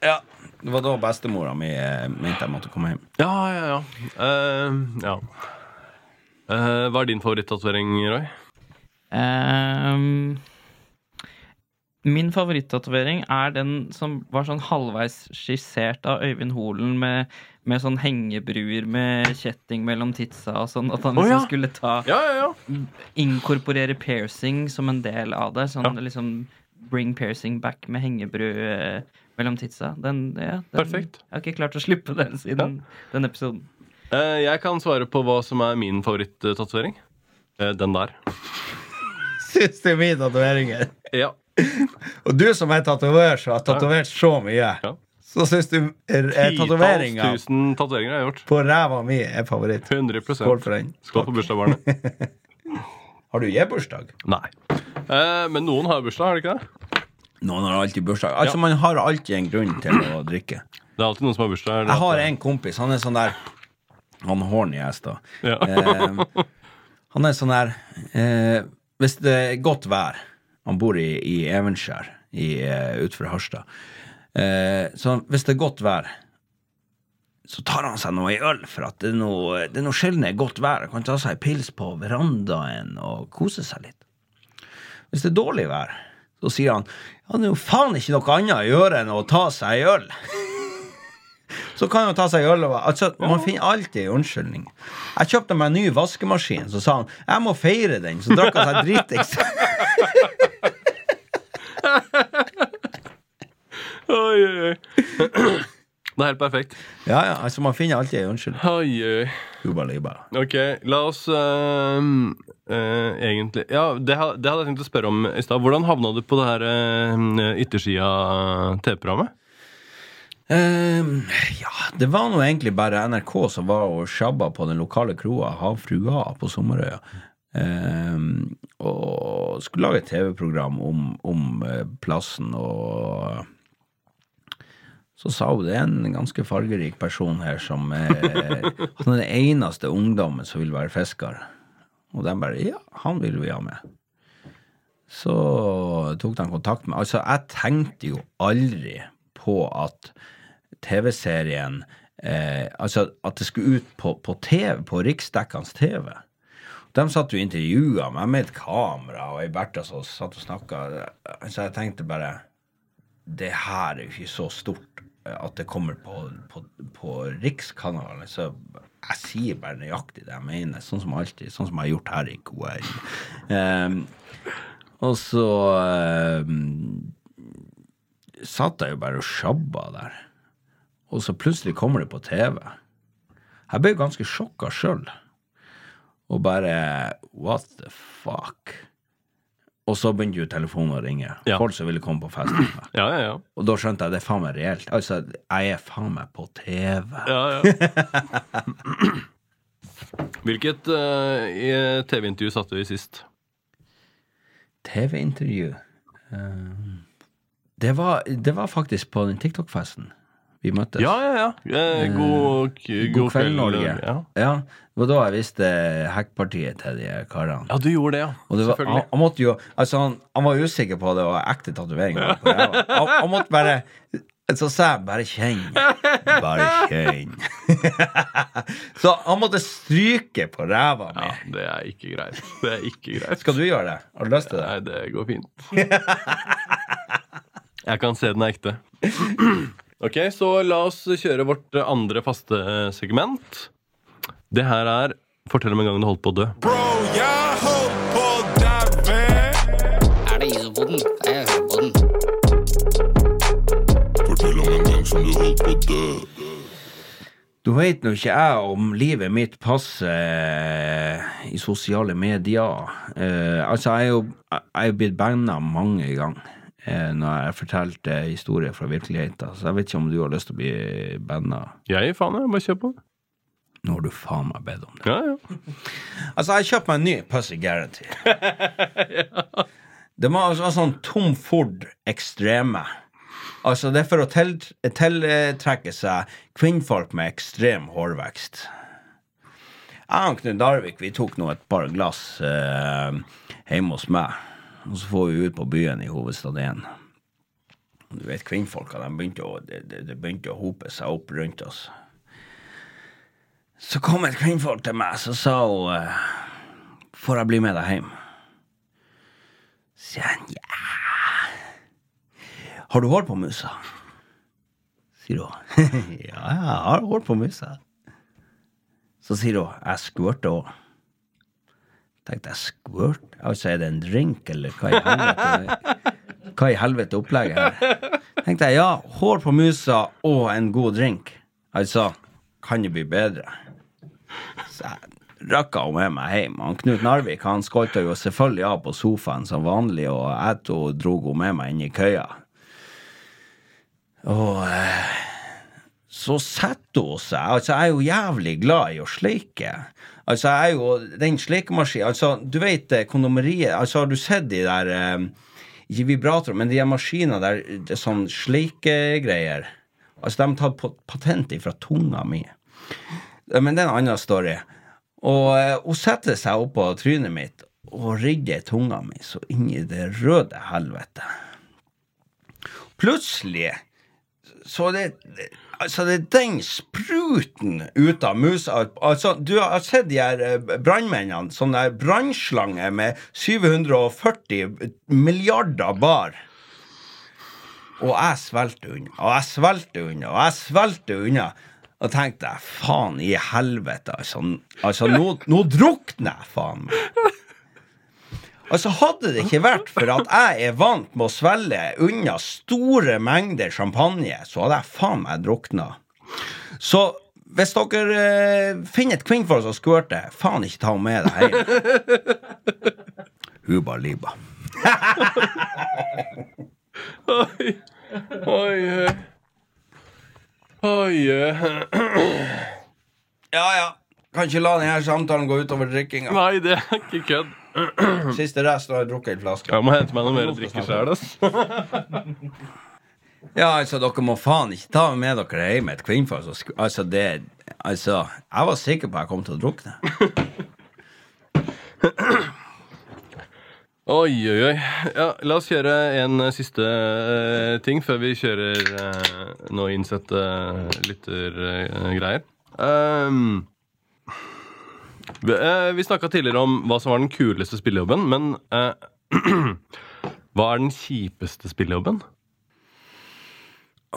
Ja. Det var da bestemora mi eh, mente jeg måtte komme hjem. Ja, ja, ja. Eh, ja. Eh, hva er din favorittatovering, Roy? Um, min favorittatovering er den som var sånn halvveis skissert av Øyvind Holen med, med sånn hengebruer med kjetting mellom titsa og sånn. At han liksom oh, ja. skulle ta Ja, ja, ja. inkorporere piercing som en del av det. Sånn liksom bring piercing back med hengebru eh, mellom titsa. Den, ja, den, Perfekt. Jeg har ikke klart å slippe den siden den episoden. Eh, jeg kan svare på hva som er min favorittatovering. Uh, den der. Syns det er mine tatoveringer. Ja. Og du som er tatovør, som har tatovert så mye, Ja. så syns du eh, tatoveringa Titalls tusen tatoveringer har jeg gjort. på ræva mi er favoritt. 100 Skål for den. Skål på bursdagsbarnet. Har du gitt bursdag? Nei. Eh, men noen har bursdag, har de ikke det? Noen har alltid bursdag. Altså, Ja. man har alltid en grunn til å drikke. Det er alltid noen som har bursdag. Jeg har en kompis, han er sånn der Han horny ass, da. Ja. Eh, han er sånn der eh, Hvis det er godt vær Han bor i, i Evenskjær i, eh, utenfor Harstad. Eh, så hvis det er godt vær, så tar han seg noe i øl, for at det er noe, det er noe sjelden godt vær. Han kan ta seg en pils på verandaen og kose seg litt. Hvis det er dårlig vær, så sier han ja, det er jo faen ikke noe annet å gjøre enn å ta seg en øl. Så kan han ta seg øl. Og, altså, Man finner alltid unnskyldning. Jeg kjøpte meg en ny vaskemaskin, så sa han jeg må feire den. Så drakk han seg dritings. Oi, oi, oi. Det er helt perfekt. Ja, ja, altså Man finner alltid en unnskyldning. Oi, oi. Juba. Ok, la oss uh, uh, egentlig Ja, det, det hadde jeg tenkt å spørre om i stad. Hvordan havna du på det her uh, yttersida Ehm, ja, det var nå egentlig bare NRK som var og sjabba på den lokale kroa Havfrua på Sommerøya. Ehm, og skulle lage et TV-program om, om eh, plassen og Så sa hun det er en ganske fargerik person her som Han er den eneste ungdommen som vil være fisker. Og de bare Ja, han vil vi ha med. Så tok de kontakt med Altså, jeg tenkte jo aldri på at TV-serien eh, Altså at det skulle ut på, på TV, på riksdekkende TV. De satt og intervjua meg med et kamera, og ei Bertha som satt og snakka. Så jeg tenkte bare Det her er jo ikke så stort eh, at det kommer på, på, på Rikskanalen. Så jeg sier bare nøyaktig det jeg mener, sånn som alltid. Sånn som jeg har gjort her i KL. Um, og så um, satt jeg jo bare og sjabba der. Og så plutselig kommer det på TV. Jeg ble ganske sjokka sjøl. Og bare What the fuck? Og så begynte jo telefonen å ringe. Ja. Folk som ville komme på fest med meg. Ja, ja, ja. Og da skjønte jeg det er faen meg reelt. Altså, jeg er faen meg på TV. ja, ja. Hvilket uh, TV-intervju satte du i sist? TV-intervju uh, det, det var faktisk på den TikTok-festen vi møttes. Ja, ja, ja. Eh, god, k- God kveld, Norge. Ja. Ja, det var da jeg visste hekkpartiet til de karene. ja, du gjorde det, ja. Og det var, Selvfølgelig. han måtte jo Altså, han, han var usikker på det var ekte tatoveringer. på. Han, han måtte bare Så sa jeg 'bare kjenn'. Bare kjenn. så han måtte stryke på ræva mi. Ja, det er ikke greit. Det er ikke greit. Skal du gjøre det? Har du lyst til det? Nei, det går fint. Jeg kan se den er ekte. Ok, så la oss kjøre vårt andre faste segment. Det her er Fortell om en gang du holdt på å dø. Bro, jeg holdt på å daue. Er det isopoden? Jeg hører på den. Fortell om en gang som du holdt på å dø. Du vet nå ikke jeg om livet mitt passer eh, i sosiale medier. Uh, altså, jeg er jo jeg er blitt banna mange ganger eh, når jeg har fortalt eh, historier fra virkeligheten. Så jeg vet ikke om du har lyst til å bli banna. Jeg faen, jeg. Bare kjør på. Nå har du faen meg bedt om det. Ja, ja. Altså, jeg kjøpte meg en ny Pussy Guarantee. Det var, altså sånn Tom Ford Extreme. Altså, det er for å til, tiltrekke seg kvinnfolk med ekstrem hårvekst. Jeg og Knut Darvik vi tok nå et par glass eh, hjemme hos meg. Og så får vi ut på byen i hovedstaden. Du vet, kvinnfolka de begynte å, det, det begynte å hope seg opp rundt oss. Så kom et kvinnfolk til meg, så sa hun eh, Får jeg bli med deg hjem? Sier jeg ja. Har du hår på musa? Sier hun. ja, jeg har hår på musa. Så sier hun jeg skvørte òg. Tenkte jeg squirt? Altså, er det en drink, eller hva i helvete? Hva i helvete opplegget her? Tenkte jeg ja, hår på musa og en god drink. Altså, kan det bli bedre? Så jeg rakka hun med meg hjem. Han Knut Narvik han skolta jo selvfølgelig av på sofaen som vanlig, og jeg to drog hun med meg inn i køya. Og eh, så setter hun seg Altså, jeg er jo jævlig glad i å sleike. Altså, jeg er jo den slikemaskinen Altså, du vet eh, kondomeriet Altså, har du sett de der eh, Ikke vibratorer, men de maskinene der det er sånn sleikegreier. Altså, de har tatt patent fra tunga mi. Eh, Men det er en annen story. Og eh, hun setter seg opp på trynet mitt og ridder tunga mi så inn i det røde helvete. Plutselig så det, det- altså det er den spruten ut av musa altså, Du har sett de her eh, brannmennene, sånne brannslanger brannslange med 740 milliarder bar. Og jeg svelgte unna, og jeg svelgte unna, og jeg svelgte unna. Og tenkte jeg, faen i helvete, altså. Altså, nå, nå drukner jeg, faen meg. Altså, hadde det ikke vært for at jeg er vant med å svelge unna store mengder champagne, så hadde jeg faen meg drukna. Så hvis dere eh, finner et kvinnfolk som skvørter, faen ikke ta henne med deg hjem. Huba liba. Oi, oi, oi. Oi, oi. Ja, ja. Kan ikke la denne samtalen gå utover drikkinga. Nei, det er ikke kødd. Siste rest, nå har jeg drukket en flaske. Jeg må hente meg noe mer å drikke sjæl. Ja, altså, dere må faen ikke ta med dere hjem et kvinnfolk. så Altså, det Altså, jeg var sikker på at jeg kom til å drukne. Oi, oi, oi. Ja, la oss kjøre en eh, siste uh, ting før vi kjører uh, nå innsette uh, lyttergreier. Um, vi uh, vi snakka tidligere om hva som var den kuleste spillejobben, men eh, hva er den kjipeste spillejobben?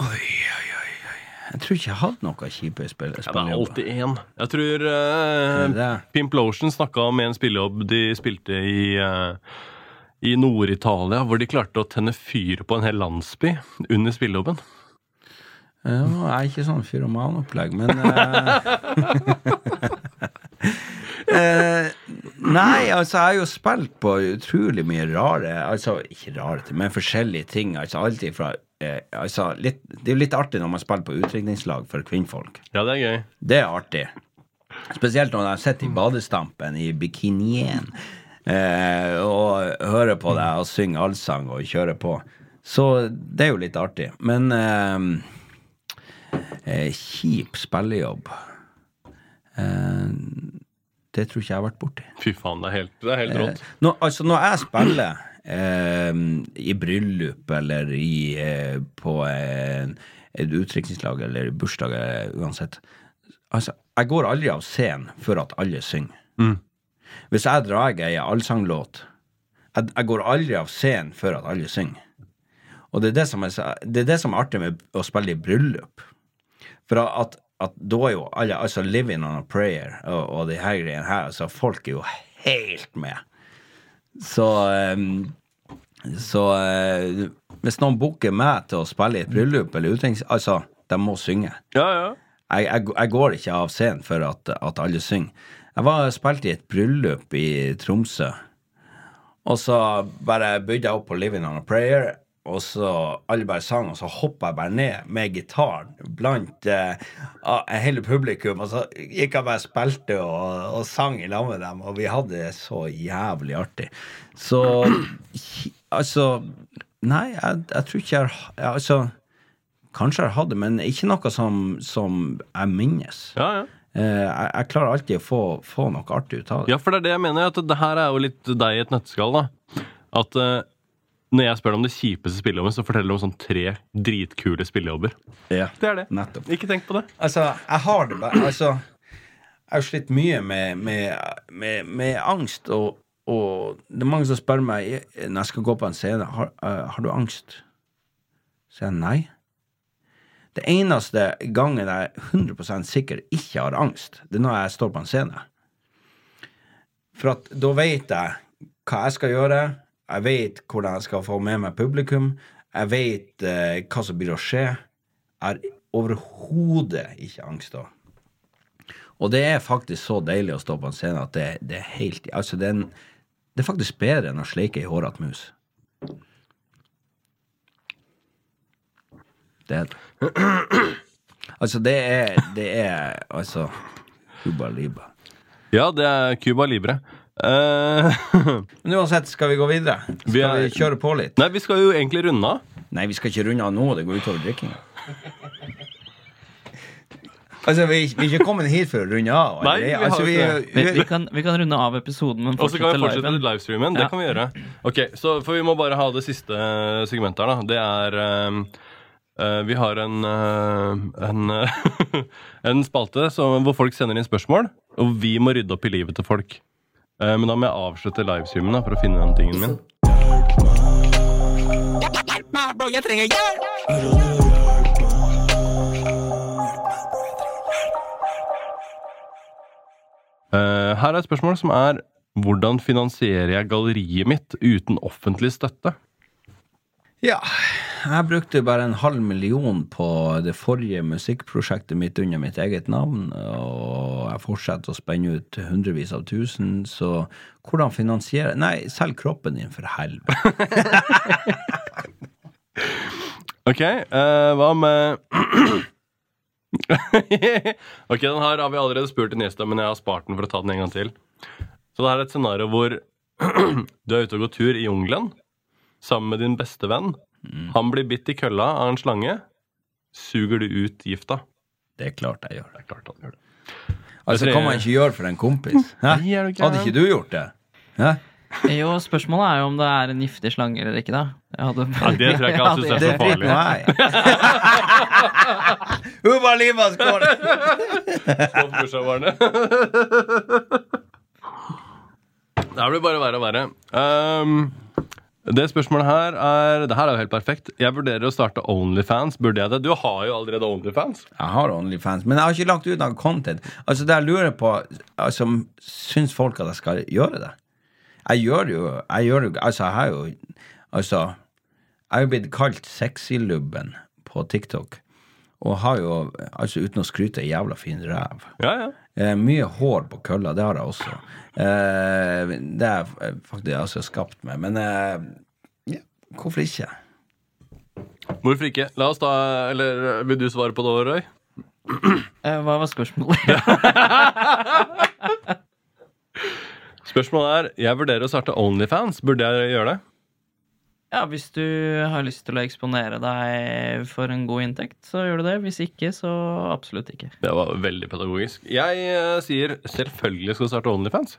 Oi, oi, oi. oi. Jeg tror ikke jeg hadde noe kjipe spillejobber. Ja, det er alltid én. Jeg tror eh, uh, det det? Pimp Lotion snakka om en spillejobb de spilte i eh, i Nord-Italia, hvor de klarte å tenne fyr på en hel landsby under spillejobben. Ja, jeg er ikke sånn fyromanopplegg, men eh, eh, Nei, altså, jeg har jo spilt på utrolig mye rare Altså, ikke rare men forskjellige ting. Altså, alt ifra eh, altså, litt, Det er jo litt artig når man spiller på utdrikningslag for kvinnfolk. Ja, det er gøy. Det er artig. Spesielt når jeg sitter i badestampen i bikinien eh, og hører på deg og synger allsang og kjører på. Så det er jo litt artig. Men eh, eh, kjip spillejobb eh, Det tror ikke jeg har vært borti. Fy faen, det er helt, det er helt rått. Nå, altså, når jeg spiller eh, i bryllup eller i, eh, på eh, et utdrikningslag eller i bursdag uansett Altså, jeg går aldri av scenen før at alle synger. Hvis jeg drar ei allsanglåt jeg, jeg går aldri av scenen før at alle synger. Og det er det som er, det er, det som er artig med å spille i bryllup. For at, at da er jo alle Altså Living on a Prayer og, og de her greiene her, altså folk er jo helt med. Så ehm, Så eh, hvis noen booker meg til å spille i et bryllup eller utenriks... Altså, de må synge. Ja, ja. Jeg, jeg, jeg går ikke av scenen for at, at alle synger. Jeg var spilte i et bryllup i Tromsø, og så bare bydde jeg opp på Living on a Prayer, og så alle bare sang, og så hoppa jeg bare ned med gitaren blant eh, hele publikum, og så gikk jeg bare spilte og, og sang i lag med dem, og vi hadde det så jævlig artig. Så altså Nei, jeg, jeg tror ikke jeg har Altså Kanskje jeg har hatt det, men ikke noe som, som jeg minnes. ja, ja. Eh, jeg, jeg klarer alltid å få, få noe artig ut av det. Ja, for det er det jeg mener. At det her er jo litt deg i et nøtteskall. da. At eh, når jeg spør deg om det kjipeste spillejobben, så forteller du om sånn tre dritkule spillejobber. Ja, Det er det. Nettopp. Ikke tenk på det. Altså, jeg har det bare Altså, jeg har slitt mye med, med, med, med angst, og, og det er mange som spør meg når jeg skal gå på en scene har, uh, har du angst. Så jeg nei. Det eneste gangen jeg er 100% sikker ikke har angst, det er når jeg står på en scene. For at da vet jeg hva jeg skal gjøre, jeg vet hvordan jeg skal få med meg publikum, jeg vet eh, hva som blir å skje. Jeg har overhodet ikke angst da. Og det er faktisk så deilig å stå på en scene at det, det er helt Altså, det er, en, det er faktisk bedre enn å sleike ei hårete mus. Det er. Altså, det er Det er altså Cuba Libre. Ja, det er Cuba Libre. Eh, Men uansett, skal vi gå videre? Skal Vi vi, er- kjøre på litt? nei, vi skal jo egentlig runde av. Nei, vi skal ikke runde av nå. Det går utover drikkinga. Altså, vi, vi er ikke kommet hit for å runde av. Nei, vi har altså, vi, ikke Vi, vi, vi, kan, vi kan runde av episoden, men Og så kan vi fortsette livestreamen. Det Ja. kan vi gjøre. Ok, så For vi må bare ha det siste segmentet her, da. Det er um, uh, Vi har en uh, en, uh, en spalte som, hvor folk sender inn spørsmål, og vi må rydde opp i livet til folk. Eh, men da må jeg avslutte livestreamen da, for å finne den tingen min. Eh, her er et spørsmål som er hvordan finansierer jeg galleriet mitt uten offentlig støtte? ja, jeg brukte bare en halv million på det forrige musikkprosjektet mitt under mitt eget navn, og jeg fortsetter å spenne ut hundrevis av tusen, så hvordan finansiere Nei, selg kroppen din, for helvete. Ok, uh, hva med Ok, den her har vi allerede spurt gjest om, men jeg har spart den for å ta den en gang til. Så det er et scenario hvor du er ute og går tur i jungelen sammen med din beste venn, Han blir bitt i kølla av en slange. Suger du ut gifta? Det er klart jeg gjør. Det er klart han gjør det. Altså, Det kan man ikke gjøre for en kompis? Hæ? Hadde ikke du gjort det? Hæ? Jo, spørsmålet er jo om det er en giftig slange eller ikke, da. Jeg hadde... Ja, det tror jeg ikke han syns er så farlig. Uva Liva skål! På bursdagsbarnet. Det her blir bare verre og verre. Um, det spørsmålet her er Det her er jo helt perfekt. Jeg vurderer å starte Onlyfans. Burde jeg det? Du har jo allerede Onlyfans. Jeg har Onlyfans, men jeg har ikke lagt ut noe content. Altså, det jeg lurer på altså, Syns folk at jeg skal gjøre det? Jeg gjør jo Jeg gjør jo Altså, jeg har jo Altså, jeg har jo blitt kalt sexylubben på TikTok. Og har jo, altså uten å skryte, jævla fin ræv. Ja, ja. Eh, mye hår på kølla, det har jeg også. Eh, det er faktisk altså skapt meg. Men eh, ja, hvorfor ikke? Hvorfor ikke? La oss da Eller vil du svare på det, Røy? Eh, Hva var spørsmålet? Spørsmålet er Jeg vurderer å starte Onlyfans. Burde jeg gjøre det? Ja, Hvis du har lyst til å eksponere deg for en god inntekt, så gjør du det. Hvis ikke, så absolutt ikke. Det var veldig pedagogisk. Jeg eh, sier selvfølgelig skal du starte Onlyfans.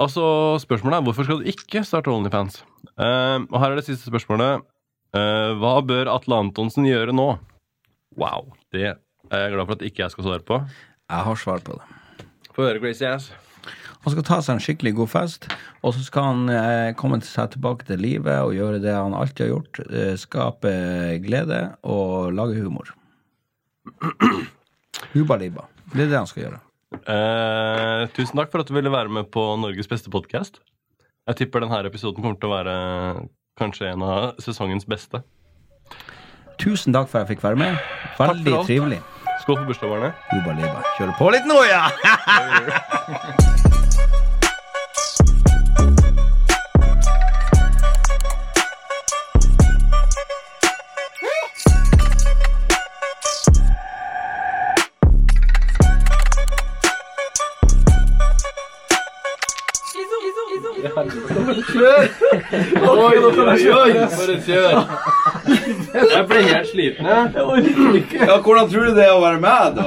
Altså, Spørsmålet er hvorfor skal du ikke starte Onlyfans? Uh, og her er det siste spørsmålet. Uh, hva bør Atle Antonsen gjøre nå? Wow. Det er jeg glad for at ikke jeg skal svare på. Jeg har svar på det. Få høre, Crazy Ass. Han skal ta seg en skikkelig god fest, og så skal han eh, komme seg tilbake til livet og gjøre det han alltid har gjort. Eh, skape glede og lage humor. Huba liba. Det er det han skal gjøre. Eh, tusen takk for at du ville være med på Norges beste podkast. Jeg tipper denne episoden kommer til å være kanskje en av sesongens beste. Tusen takk for at jeg fikk være med. Veldig trivelig. Skål for bursdagsbarnet. Huba liba. Kjører på litt nå, ja! Bare kjør! Jeg ble helt sliten, jeg. ja! Hvordan tror du det er å være med, da?